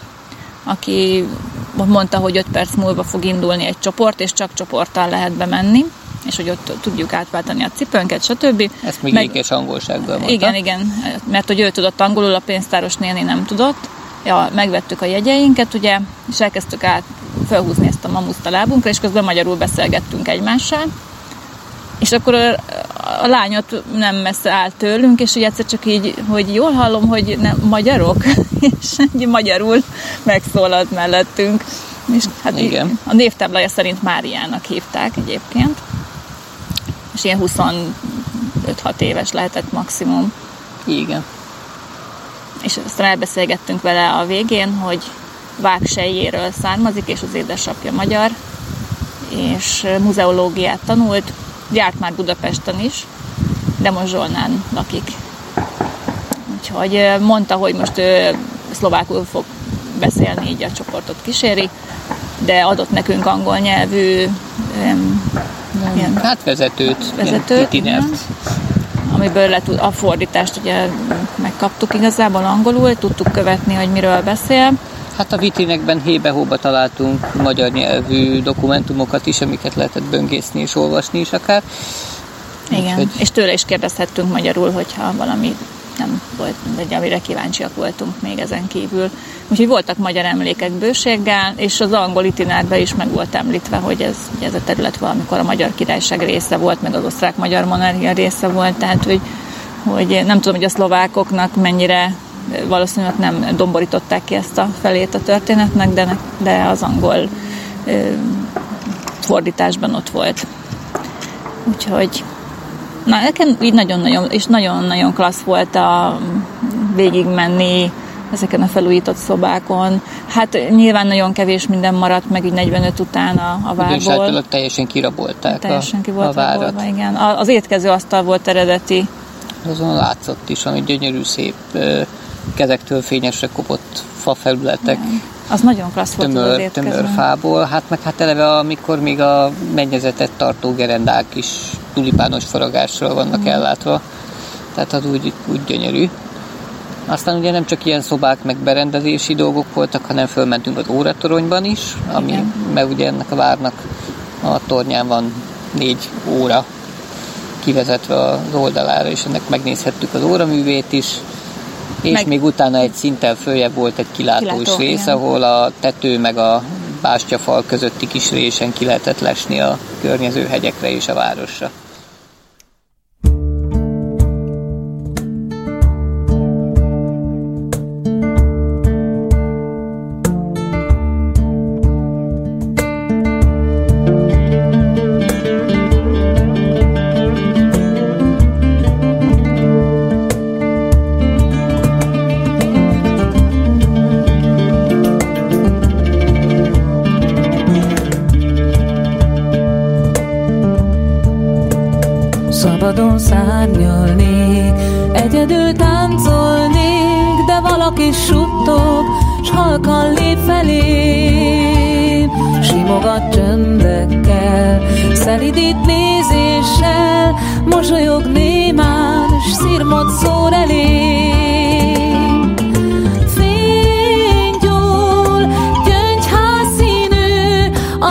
aki mondta, hogy 5 perc múlva fog indulni egy csoport, és csak csoporttal lehet bemenni, és hogy ott tudjuk átváltani a cipőnket, stb. ezt még Meg- ékes angolsággal mondta. Igen, igen, mert hogy ő tudott angolul, a pénztáros néni nem tudott. Ja, megvettük a jegyeinket, ugye, és elkezdtük át felhúzni ezt a mamuszt a lábunkra, és közben magyarul beszélgettünk egymással. És akkor a, a lányot nem messze állt tőlünk, és ugye egyszer csak így, hogy jól hallom, hogy nem, magyarok, *laughs* és egy magyarul megszólalt mellettünk. És hát így Igen. a névtáblája szerint Máriának hívták egyébként. És ilyen 25-6 éves lehetett maximum. Igen. És aztán elbeszélgettünk vele a végén, hogy Vágsejjéről származik, és az édesapja magyar, és muzeológiát tanult, járt már Budapesten is, de most Zsolnán lakik. Úgyhogy mondta, hogy most ő szlovákul fog beszélni, így a csoportot kíséri, de adott nekünk angol nyelvű öm, ilyen Hát vezetőt, Vezetőt, ilyen itinert. amiből le a fordítást ugye megkaptuk igazából angolul, tudtuk követni, hogy miről beszél. Hát a vitrinekben hébe-hóba találtunk magyar nyelvű dokumentumokat is, amiket lehetett böngészni és olvasni is akár. Igen, Úgyhogy- és tőle is kérdezhettünk magyarul, hogyha valami nem volt, de amire kíváncsiak voltunk még ezen kívül. Úgyhogy voltak magyar emlékek bőséggel, és az angol itinárban is meg volt említve, hogy ez, ez a terület valamikor a Magyar Királyság része volt, meg az osztrák-magyar monarchia része volt, tehát hogy, hogy nem tudom, hogy a szlovákoknak mennyire valószínűleg nem domborították ki ezt a felét a történetnek, de, de az angol ö, fordításban ott volt. Úgyhogy Na, nekem így nagyon-nagyon, és nagyon-nagyon klassz volt a végigmenni ezeken a felújított szobákon. Hát nyilván nagyon kevés minden maradt meg így 45 után a, a És várból. hát teljesen kirabolták Teljesen ki a, volt a várat. rabolva, igen. A- Az étkező asztal volt eredeti. Azon látszott is, ami gyönyörű, szép, kezektől fényesre kopott fafelületek, Az nagyon klassz volt az, az tömör, étkező. tömör fából. Hát meg hát eleve, amikor még a mennyezetet tartó gerendák is tulipános faragásról vannak Mhm. ellátva. Tehát az úgy, úgy gyönyörű. Aztán ugye nem csak ilyen szobák meg berendezési dolgok voltak, hanem fölmentünk az óratoronyban is, ami, Igen. mert ugye ennek a várnak a tornyán van négy óra kivezetve az oldalára, és ennek megnézhettük az óraművét is, és Meg- még utána egy szinten följebb volt egy kilátós Kilátó, rész, igen. ahol a tető meg a bástyafal közötti kis résen ki lehetett lesni a környező hegyekre és a városra.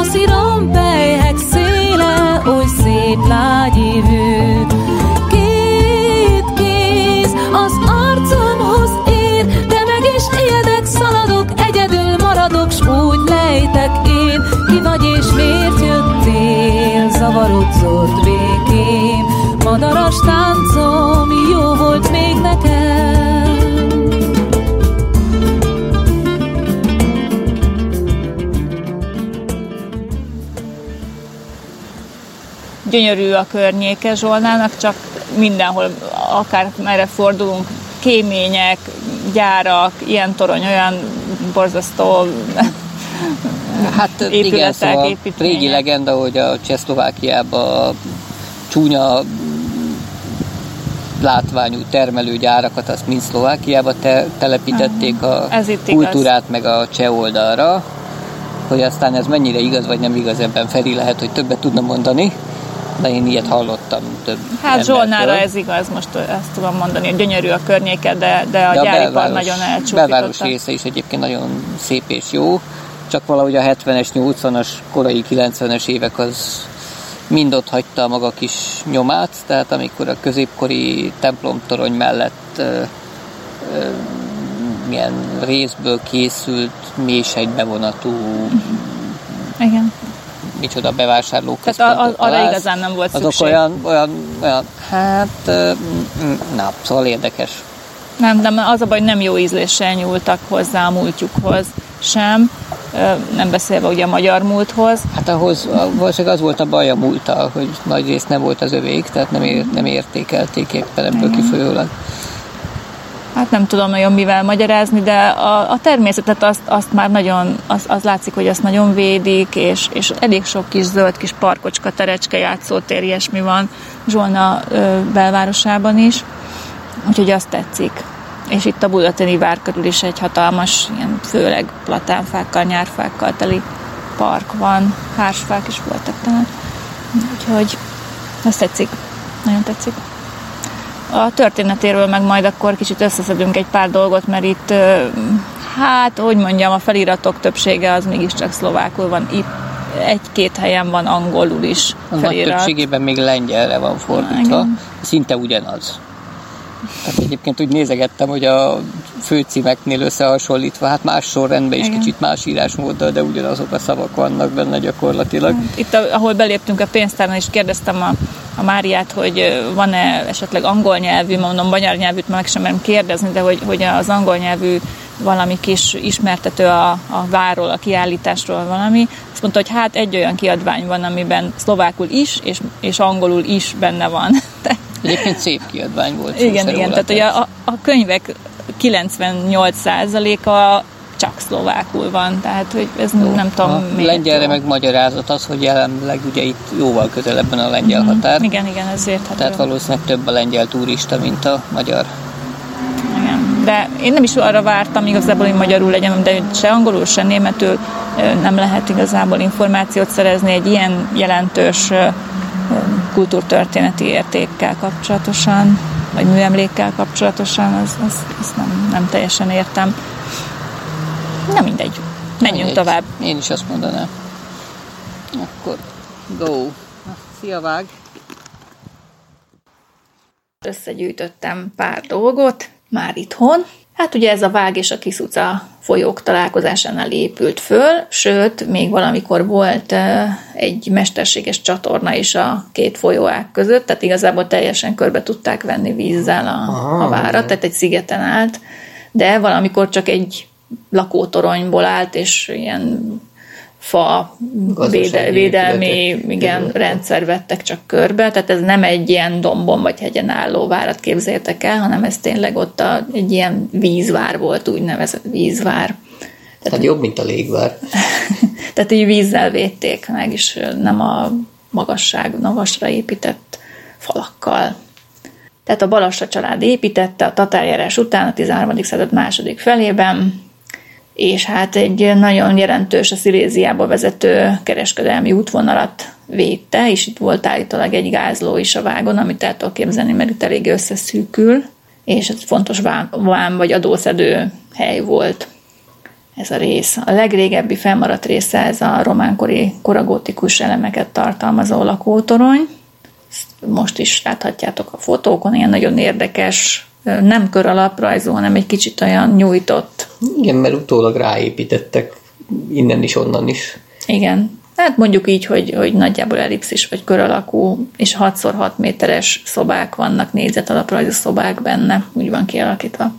velocidad. Gyönyörű a környéke Zsolnának, csak mindenhol, akár merre fordulunk, kémények, gyárak, ilyen torony, olyan borzasztó *laughs* Hát igen, Épületek, szóval építmények. régi legenda, hogy a Csehszlovákiában csúnya látványú termelőgyárakat, azt mind Szlovákiába te- telepítették a igaz. kultúrát, meg a cseh oldalra. Hogy aztán ez mennyire igaz, vagy nem igaz, ebben Feri lehet, hogy többet tudna mondani, de én ilyet hallottam több Hát. Zsolnára ez igaz, most ezt tudom mondani, hogy gyönyörű a környéke, de, de a De gyáripar belváros- nagyon belváros elcsúfította. része is egyébként nagyon szép és jó, csak valahogy a 70-es, 80-as, korai 90-es évek az mind ott hagyta a maga kis nyomát, tehát amikor a középkori templomtorony mellett ö, ö, milyen részből készült mélysejt bevonatú Igen. Micsoda bevásárló Tehát a- a- arra igazán nem volt azok szükség. olyan, olyan, olyan, hát, na, szóval érdekes. Nem, nem, az a baj, hogy nem jó ízléssel nyúltak hozzá a múltjukhoz sem, nem beszélve ugye a magyar múlthoz. Hát ahhoz valószínűleg az volt a baj a múltal, hogy nagy rész nem volt az övék, tehát nem, ér, nem értékelték éppen ebből kifolyólag. Hát nem tudom nagyon mivel magyarázni, de a, a természetet azt, azt már nagyon, az, az látszik, hogy azt nagyon védik, és, és elég sok kis zöld kis parkocska, terecske, játszótér, ilyesmi van Zsolna ö, belvárosában is, úgyhogy azt tetszik. És itt a Budatoni vár körül is egy hatalmas, ilyen főleg platánfákkal, nyárfákkal teli park van, hársfák is voltak talán. Úgyhogy azt tetszik, nagyon tetszik. A történetéről meg majd akkor kicsit összeszedünk egy pár dolgot, mert itt, hát, hogy mondjam, a feliratok többsége az mégiscsak szlovákul van. Itt egy-két helyen van angolul is A nagy felirat. többségében még lengyelre van fordítva, Igen. szinte ugyanaz. Tehát egyébként úgy nézegettem, hogy a főcímeknél összehasonlítva, hát más sorrendben is Igen. kicsit más írásmóddal, de ugyanazok a szavak vannak benne gyakorlatilag. Itt, a- ahol beléptünk a pénztárnál, is kérdeztem a, a Máriát, hogy van-e esetleg angol nyelvű, mondom, magyar nyelvűt meg sem merem kérdezni, de hogy, hogy az angol nyelvű valami kis ismertető a, a várról, a kiállításról valami. Azt mondta, hogy hát egy olyan kiadvány van, amiben szlovákul is, és, és angolul is benne van. *laughs* Egyébként szép kiadvány volt. igen, igen, tehát hogy a, a, könyvek 98%-a csak szlovákul van, tehát hogy ez nem tudom A miért lengyelre jó. meg magyarázat az, hogy jelenleg ugye itt jóval közelebben a lengyel határ. Igen, igen, ez érthető. Tehát valószínűleg több a lengyel turista, mint a magyar. Igen. De én nem is arra vártam igazából, hogy magyarul legyen, de se angolul, se németül nem lehet igazából információt szerezni egy ilyen jelentős kultúrtörténeti értékkel kapcsolatosan, vagy műemlékkel kapcsolatosan, az, az, azt nem, nem teljesen értem. Na mindegy. Menjünk Mindegy. tovább. Én is azt mondanám. Akkor go. Szia, vág! összegyűjtöttem pár dolgot, már itthon. Hát ugye ez a Vág és a Kiszuca folyók találkozásánál épült föl, sőt, még valamikor volt egy mesterséges csatorna is a két folyóák között, tehát igazából teljesen körbe tudták venni vízzel a, a várat, tehát egy szigeten állt, de valamikor csak egy lakótoronyból állt, és ilyen fa véde, védelmi épületek. igen, rendszer vettek csak körbe, tehát ez nem egy ilyen dombon vagy hegyen álló várat képzeljétek el, hanem ez tényleg ott a, egy ilyen vízvár volt, úgynevezett vízvár. Tehát jobb, mint a légvár. *laughs* Tehát így vízzel védték meg, és nem a magasság, magasra épített falakkal. Tehát a Balassa család építette a tatárjárás után a 13. század második felében, és hát egy nagyon jelentős a Sziléziába vezető kereskedelmi útvonalat védte, és itt volt állítólag egy gázló is a vágon, amit el tudok képzelni, mert itt elég összeszűkül, és ez fontos vám, vagy adószedő hely volt ez a rész. A legrégebbi fennmaradt része ez a románkori koragótikus elemeket tartalmazó lakótorony. Ezt most is láthatjátok a fotókon, ilyen nagyon érdekes, nem kör alaprajzú, hanem egy kicsit olyan nyújtott. Igen, mert utólag ráépítettek innen is, onnan is. Igen. Hát mondjuk így, hogy, hogy nagyjából ellipszis vagy kör alakú, és 6x6 méteres szobák vannak, négyzet alaprajzú szobák benne, úgy van kialakítva.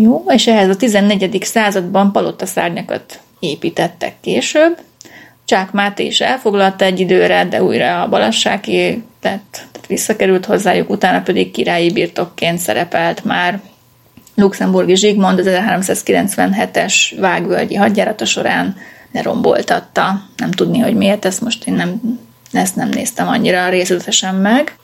Jó, és ehhez a 14. században palotaszárnyakat építettek később. Csák Máté is elfoglalta egy időre, de újra a Balassáki lett, tehát visszakerült hozzájuk, utána pedig királyi birtokként szerepelt már Luxemburgi Zsigmond az 1397-es vágvölgyi hadjárata során leromboltatta. Nem tudni, hogy miért, ezt most én nem, ezt nem néztem annyira részletesen meg.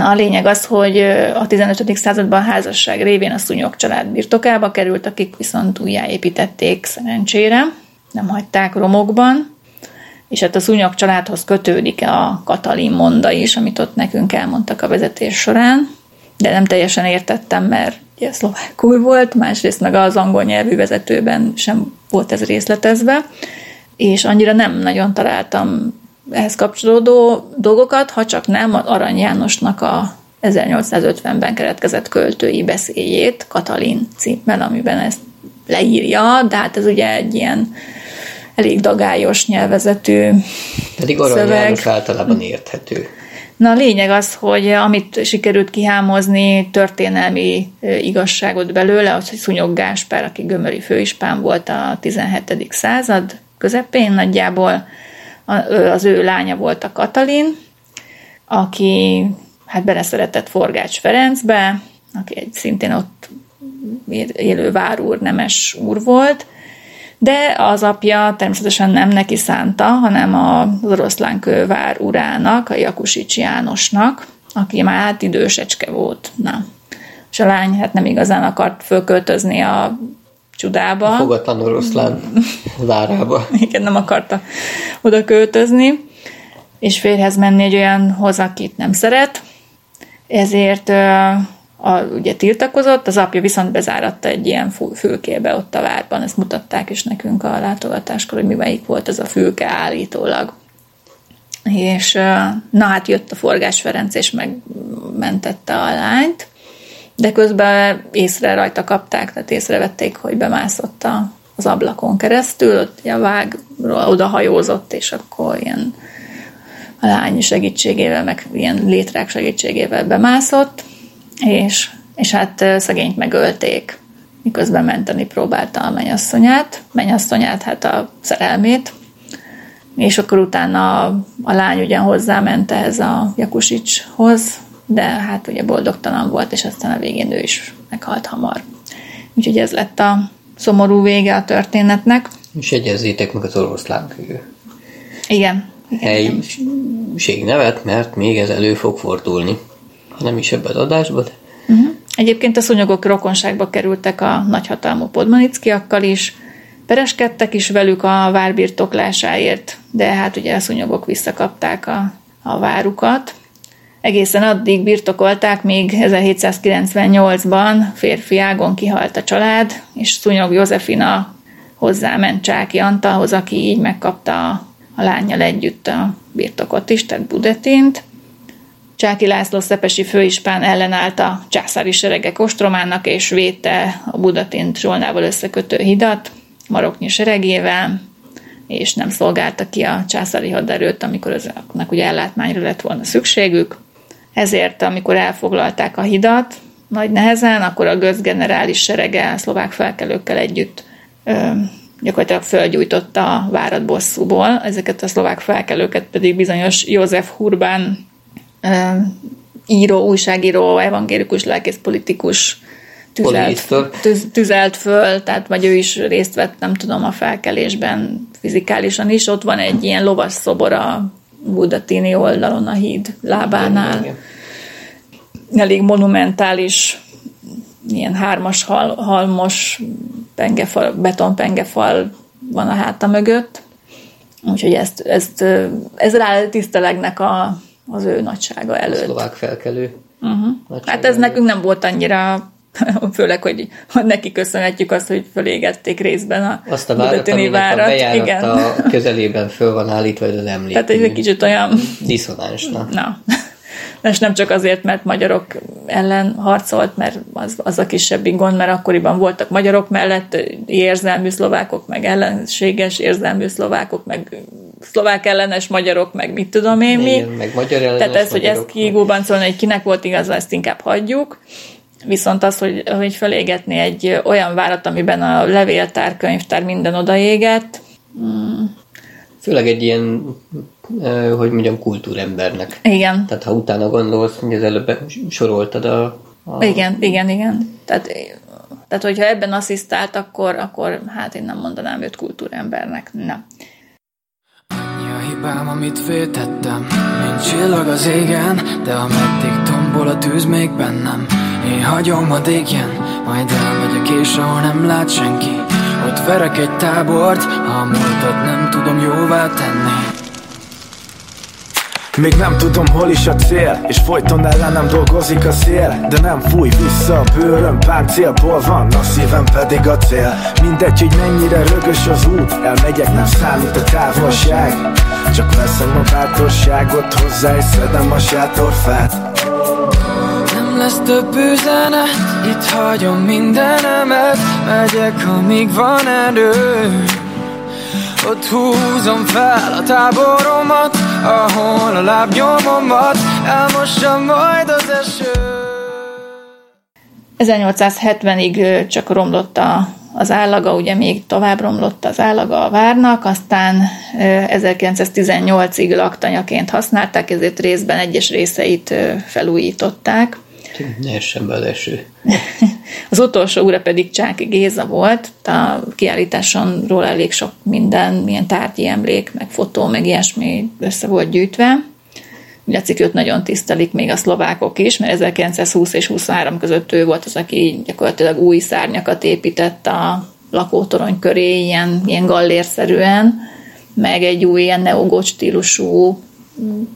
A lényeg az, hogy a 15. században a házasság révén a szúnyog család birtokába került, akik viszont újjáépítették szerencsére, nem hagyták romokban, és hát a szúnyog családhoz kötődik a Katalin monda is, amit ott nekünk elmondtak a vezetés során, de nem teljesen értettem, mert ugye szlovákul volt, másrészt meg az angol nyelvű vezetőben sem volt ez részletezve, és annyira nem nagyon találtam ehhez kapcsolódó dolgokat, ha csak nem az Arany Jánosnak a 1850-ben keretkezett költői beszédjét, Katalin címmel, amiben ezt leírja, de hát ez ugye egy ilyen elég dagályos nyelvezetű Pedig Arany Szöveg. János általában érthető. Na a lényeg az, hogy amit sikerült kihámozni történelmi igazságot belőle, az, hogy Szunyog Gáspár, aki gömöri főispán volt a 17. század közepén nagyjából, az ő lánya volt a Katalin, aki hát beleszeretett Forgács Ferencbe, aki egy szintén ott élő várúr, nemes úr volt, de az apja természetesen nem neki szánta, hanem az oroszlánkővár urának, a Jakusics Jánosnak, aki már hát idősecske volt. Na. És a lány hát nem igazán akart fölköltözni a csudába. Fogatlan oroszlán *laughs* várába. Igen, nem akarta oda költözni, és férhez menni egy olyanhoz, akit nem szeret, ezért a, ugye tiltakozott, az apja viszont bezáratta egy ilyen fü- fülkébe ott a várban, ezt mutatták is nekünk a látogatáskor, hogy mi melyik volt ez a fülke állítólag. És na hát jött a Forgás Ferenc, és megmentette a lányt, de közben észre rajta kapták, tehát észrevették, hogy bemászott a, az ablakon keresztül, ott a vágról odahajózott, és akkor ilyen a lány segítségével, meg ilyen létrák segítségével bemászott, és, és hát szegényt megölték, miközben menteni próbálta a mennyasszonyát, mennyasszonyát, hát a szerelmét, és akkor utána a, a lány ugyan hozzáment ehhez a Jakusicshoz, de hát ugye boldogtalan volt, és aztán a végén ő is meghalt hamar. Úgyhogy ez lett a szomorú vége a történetnek. És egyezzétek meg az oroszlán Igen. helység nevet, mert még ez elő fog fordulni. Nem is ebben az adásban, de Egyébként a szúnyogok rokonságba kerültek a nagyhatalmú podmanickiakkal is, pereskedtek is velük a vár birtoklásáért, de hát ugye a szúnyogok visszakapták a, a várukat. Egészen addig birtokolták, míg 1798-ban férfi ágon kihalt a család, és Szúnyog Józefina hozzáment Csáki Antalhoz, aki így megkapta a, a lányjal együtt a birtokot is, tehát Budetint. Csáki László szepesi főispán ellenállt a császári seregek ostromának, és védte a Budatint Zsolnával összekötő hidat maroknyi seregével, és nem szolgálta ki a császári haderőt, amikor azoknak ugye ellátmányra lett volna szükségük. Ezért, amikor elfoglalták a hidat, nagy nehezen, akkor a gőzgenerális serege a szlovák felkelőkkel együtt ö, gyakorlatilag fölgyújtotta a várat bosszúból. Ezeket a szlovák felkelőket pedig bizonyos József Hurbán író, újságíró, evangélikus, lelkész, politikus tüzelt, tüz, tüzelt föl, tehát vagy ő is részt vett, nem tudom, a felkelésben fizikálisan is. Ott van egy ilyen lovas szobor a Budatini oldalon a híd lábánál. Igen. Elég monumentális, ilyen hármas hal, halmos pengefal, betonpengefal van a háta mögött. Úgyhogy ezt, ezt, ez rá tisztelegnek a, az ő nagysága a előtt. szlovák felkelő. Uh-huh. Hát ez nekünk nem volt annyira, *laughs* főleg, hogy, neki köszönhetjük azt, hogy fölégették részben a Azt a várat, aminek a várat. bejárata közelében föl van állítva, ez nem lép. Tehát egy kicsit olyan, Diszonánsna. na, és nem csak azért, mert magyarok ellen harcolt, mert az, az a kisebbik gond, mert akkoriban voltak magyarok mellett érzelmű szlovákok, meg ellenséges érzelmű szlovákok, meg szlovák ellenes magyarok, meg mit tudom én mi. Meg magyar ellenes Tehát ez, hogy ezt szólni, hogy kinek volt igaza, ezt inkább hagyjuk. Viszont az, hogy, hogy felégetni egy olyan várat, amiben a levéltár, könyvtár minden odaégett, Főleg egy ilyen, hogy mondjam, kultúrembernek. igen, Tehát ha utána gondolsz, hogy az előbb soroltad a, a igen, igen, igen. Tehát, tehát hogyha ebben asszisztált, akkor, akkor hát én nem mondanám őt kultúrembernek. Nem. Annyi a hibám, amit vétettem Mint csillag az égen De ameddig tombol a tűz még bennem Én hagyom, hadd égjen Majd elmegyek és ahol nem lát senki Ott verek egy tábort a múltat nem tudom jóvá tenni. Még nem tudom hol is a cél És folyton ellenem dolgozik a szél. De nem fúj vissza a bőröm Páncélból van, a szívem pedig a cél. Mindegy, hogy mennyire rögös az út Elmegyek, nem számít a távolság. Csak veszem a bátorságot hozzá És szedem a sátorfát lesz több üzenet. Itt hagyom mindenemet Megyek, amíg van erő. Ott húzom fel a táboromat Ahol a lábnyomomat. Elmossa majd az eső. 1870-ig ö, csak romlott a, az állaga, ugye még tovább romlott az állaga a várnak, aztán ö, 1918-ig laktanyaként használták, ezért részben egyes részeit ö, felújították. ne essen be az eső. *laughs* Az utolsó úra pedig Csáki Géza volt, a kiállításon róla elég sok minden, milyen tárgyi emlék, meg fotó, meg ilyesmi össze volt gyűjtve. Látszik, őt nagyon tisztelik még a szlovákok is, mert 1920 és 23 között ő volt az, aki gyakorlatilag új szárnyakat épített a lakótorony köré, ilyen, ilyen gallérszerűen, meg egy új ilyen neogót stílusú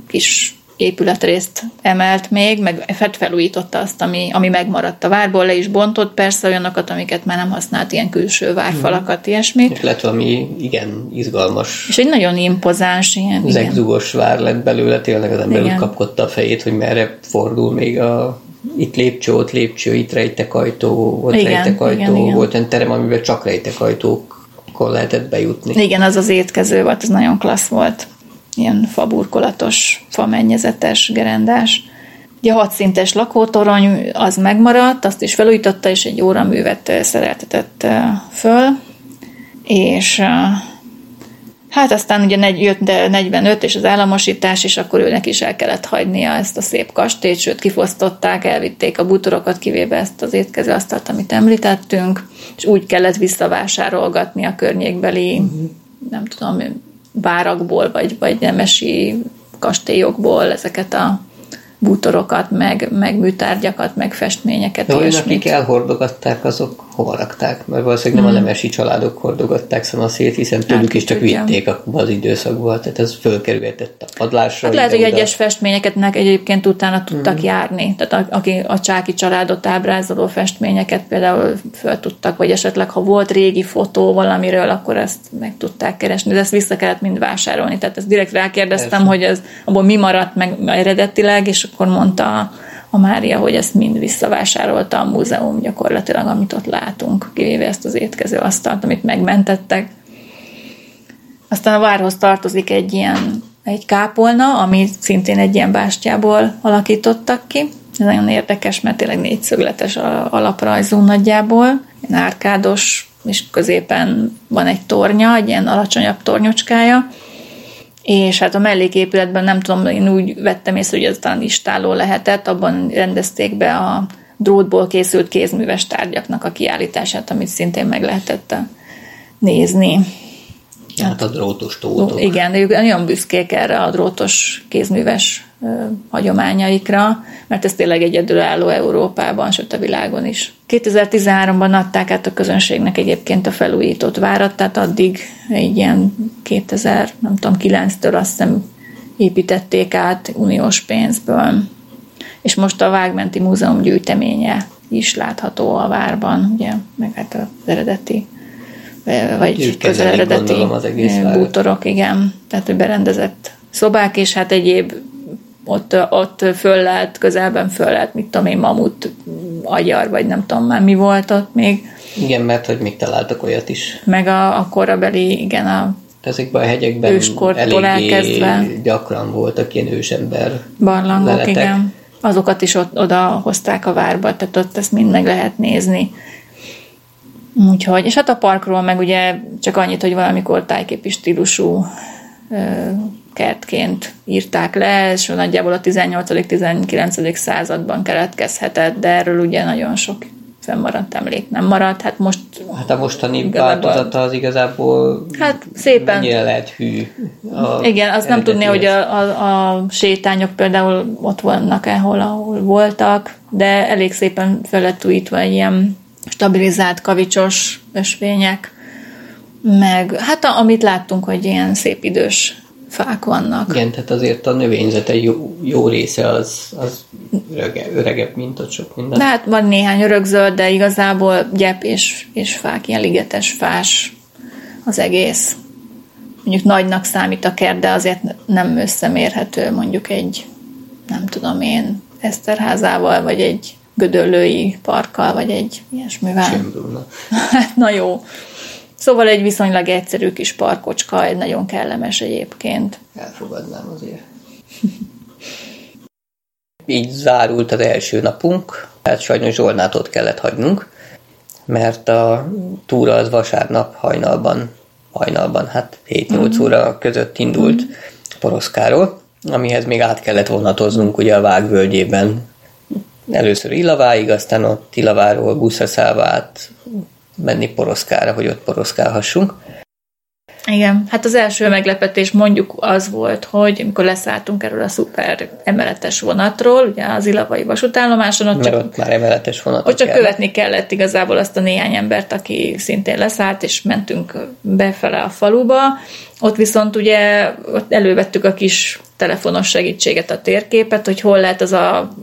kis épületrészt emelt még, meg fel- felújította azt, ami, ami megmaradt a várból, le is bontott persze olyanokat, amiket már nem használt, ilyen külső várfalakat, ilyesmi. És lett valami igen izgalmas, És egy nagyon impozáns ilyen, zegzugos vár lett belőle, tényleg az ember Igen. kapkodta a fejét, hogy merre fordul még a itt lépcső, ott lépcső, itt rejtekajtó, ott Igen, rejtekajtó, igen, igen. volt olyan terem, amiben csak rejtekajtókkal lehetett bejutni. Igen, az az étkező volt, az nagyon klassz volt. Ilyen faburkolatos, famennyezetes, gerendás. Ugye a hatszintes lakótorony az megmaradt, azt is felújította, és egy óraművet ö, szereltetett ö, föl, és ö, Hát aztán ugye jött de 45 és az államosítás, és akkor őnek is el kellett hagynia ezt a szép kastélyt, sőt kifosztották, elvitték a bútorokat, kivéve ezt az étkezőasztalt, amit említettünk, és úgy kellett visszavásárolgatni a környékbeli, nem tudom, várakból, vagy, vagy nemesi kastélyokból ezeket a bútorokat, meg, meg műtárgyakat, meg festményeket, De olyan, akik elhordogatták, azok hova rakták? Mert valószínűleg nem a nemesi családok hordogatták szanaszét, hiszen tőlük is csak Hmm. tudja. vitték abban az időszakban. Tehát ez fölkerülhetett a padlásra. Hát lehet, hogy egyes festményeketnek egyébként utána tudtak Mhm. járni. Tehát a- aki a csáki családot ábrázoló festményeket például föl tudtak, vagy esetleg ha volt régi fotó valamiről, akkor ezt meg tudták keresni, de ezt vissza kellett mind vásárolni. Tehát ezt direkt rákérdeztem, Persze. hogy ez abból mi maradt meg eredetileg, és akkor mondta a- Mária, hogy ezt mind visszavásárolta a múzeum gyakorlatilag, amit ott látunk, kivéve ezt az étkező asztalt, amit megmentettek. Aztán a várhoz tartozik egy ilyen egy kápolna, ami szintén egy ilyen bástyából alakítottak ki. Ez nagyon érdekes, mert tényleg négyszögletes alaprajzú nagyjából, ilyen árkádos, és középen van egy tornya, egy ilyen alacsonyabb tornyocskája, és hát a melléképületben nem tudom, én úgy vettem észre, hogy ez talán istáló lehetett, abban rendezték be a drótból készült kézműves tárgyaknak a kiállítását, amit szintén meg lehetett eh, nézni. Hát a drótos tótok. Igen, ők nagyon büszkék erre a drótos kézműves hagyományaikra, mert ez tényleg egyedülálló Európában, sőt a világon is. 2013-ban adták át a közönségnek egyébként a felújított várat, tehát addig egy ilyen 2000, nem tudom, 9-től azt hiszem építették át uniós pénzből. És most a Vágmenti Múzeum gyűjteménye is látható a várban, ugye, meg hát az eredeti vagy közel eredeti bútorok, igen. Tehát, hogy berendezett szobák, és hát egyéb ott, ott föl lehet, közelben föl lehet, mit tudom én, mamut agyar, vagy nem tudom már mi volt ott még, Igen, mert hogy még találtak olyat is. meg a, a korabeli, igen, a Ezekben a hegyekben Őskortól elkezdve. gyakran voltak ilyen ősember barlangok, leletek. igen. Azokat is ott, oda hozták a várba, tehát ott ezt mind meg lehet nézni. Úgyhogy, és hát a parkról meg ugye csak annyit, hogy valamikor tájképi stílusú kertként írták le, és nagyjából a 18.-19. században keletkezhetett, de erről ugye nagyon sok fennmaradt emlék nem maradt. Hát most Hát a mostani változata az igazából Hát szépen. mennyire lehet hű. A Igen, azt nem tudni, hogy a, a, a sétányok például ott vannak-e, hol, ahol voltak, de elég szépen fel lett újítva egy ilyen stabilizált kavicsos ösvények, meg hát a, amit láttunk, hogy ilyen szép idős fák vannak. Igen, tehát azért a növényzete jó, jó része az, az örege, öregebb, mint ott sok minden. De hát van néhány örökzöld, de igazából gyep és, és fák, ilyen ligetes fás az egész. Mondjuk nagynak számít a kert, de azért nem összemérhető mondjuk egy, nem tudom én, Eszterházával, vagy egy gödöllői parkkal, vagy egy ilyesmivel. Schönbrunn. *laughs* Hát, na jó. Szóval egy viszonylag egyszerű kis parkocska, egy nagyon kellemes egyébként. Elfogadnám azért. *laughs* Így zárult az első napunk, hát sajnos Zsolnát ott kellett hagynunk, mert a túra az vasárnap hajnalban, hajnalban, hát 7-8 óra között indult Poroszkáról, amihez még át kellett vonatoznunk ugye a Vágvölgyében. Először Ilaváig, aztán ott Ilaváról buszra szállva át menni Poroszkára, hogy ott poroszkálhassunk. Igen, hát az első meglepetés mondjuk az volt, hogy amikor leszálltunk erről a szuper emeletes vonatról, ugye az Ilavai vasútállomáson, ott Mert csak, ott már emeletes vonatok ott csak járnak. követni kellett igazából azt a néhány embert, aki szintén leszállt, és mentünk befele a faluba. Ott viszont ugye ott elővettük a kis telefonos segítséget, a térképet, hogy hol lehet az a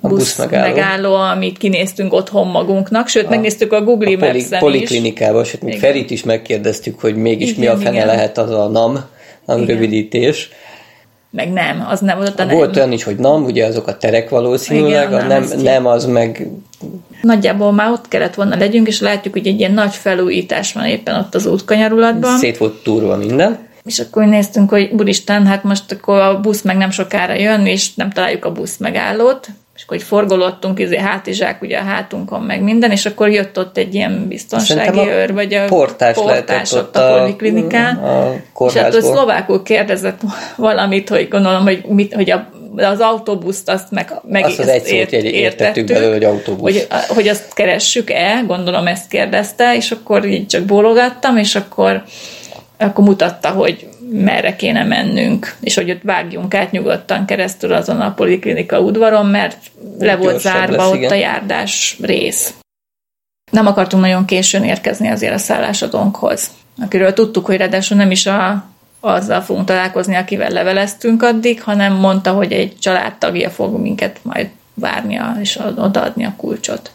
busz, busz megálló. megálló, amit kinéztünk otthon magunknak, sőt, megnéztük a Google a poli, Maps-en is. poliklinikába, sőt, még Igen. Ferit is megkérdeztük, hogy mégis mi a Igen, fene igen. lehet az a NAM, NAM rövidítés. Meg nem, az nem volt a nem. Volt olyan is, hogy NAM, ugye azok a terek valószínűleg, Igen, a nem, nem, nem az meg Nagyjából már ott kellett volna legyünk, és látjuk, hogy egy ilyen nagy felújítás van éppen ott az útkanyarulatban. szét volt túrva minden. És akkor néztünk, hogy úristen, hát most akkor a busz meg nem sokára jön, és nem találjuk a busz megállót, és akkor így forgolottunk, izé, hátizsák ugye a hátunkon, meg minden, és akkor jött ott egy ilyen biztonsági Szerintem őr, vagy a portás portás ott a a- poliklinikán. a és hát ő szlovákul kérdezett *laughs* valamit, hogy gondolom, hogy, mit, hogy a, az autóbuszt azt meg, meg Azt az egy szót jegy- értettük belőle, hogy autóbusz. Hogy, hogy azt keressük-e, gondolom ezt kérdezte, és akkor így csak bólogattam, és akkor, akkor mutatta, hogy merre kéne mennünk, és hogy ott vágjunk át nyugodtan keresztül azon a poliklinika udvaron, mert le volt zárva lesz, ott igen. a járdás rész. Nem akartunk nagyon későn érkezni azért a szállásadónkhoz, akiről tudtuk, hogy ráadásul nem is a, azzal fogunk találkozni, akivel leveleztünk addig, hanem mondta, hogy egy családtagja fog minket majd várnia és odaadni a kulcsot.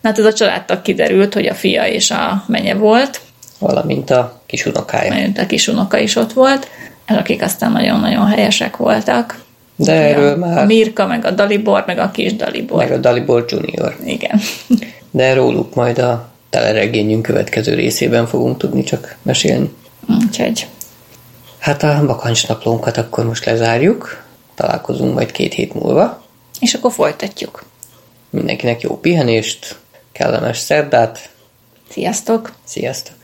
Na hát ez a családtag kiderült, hogy a fia és a menye volt, Valamint a kis unokája. mert a kis unoka is ott volt, akik aztán nagyon-nagyon helyesek voltak. De erről a, már- A Mirka, meg a Dalibor, meg a kis Dalibor. Meg a Dalibor Junior. Igen. *laughs* De róluk majd a teleregényünk következő részében fogunk tudni csak mesélni. Úgyhogy Hát a bakancsnaplónkat akkor most lezárjuk. Találkozunk majd két hét múlva. És akkor folytatjuk. Mindenkinek jó pihenést, kellemes szerdát. Sziasztok! Sziasztok!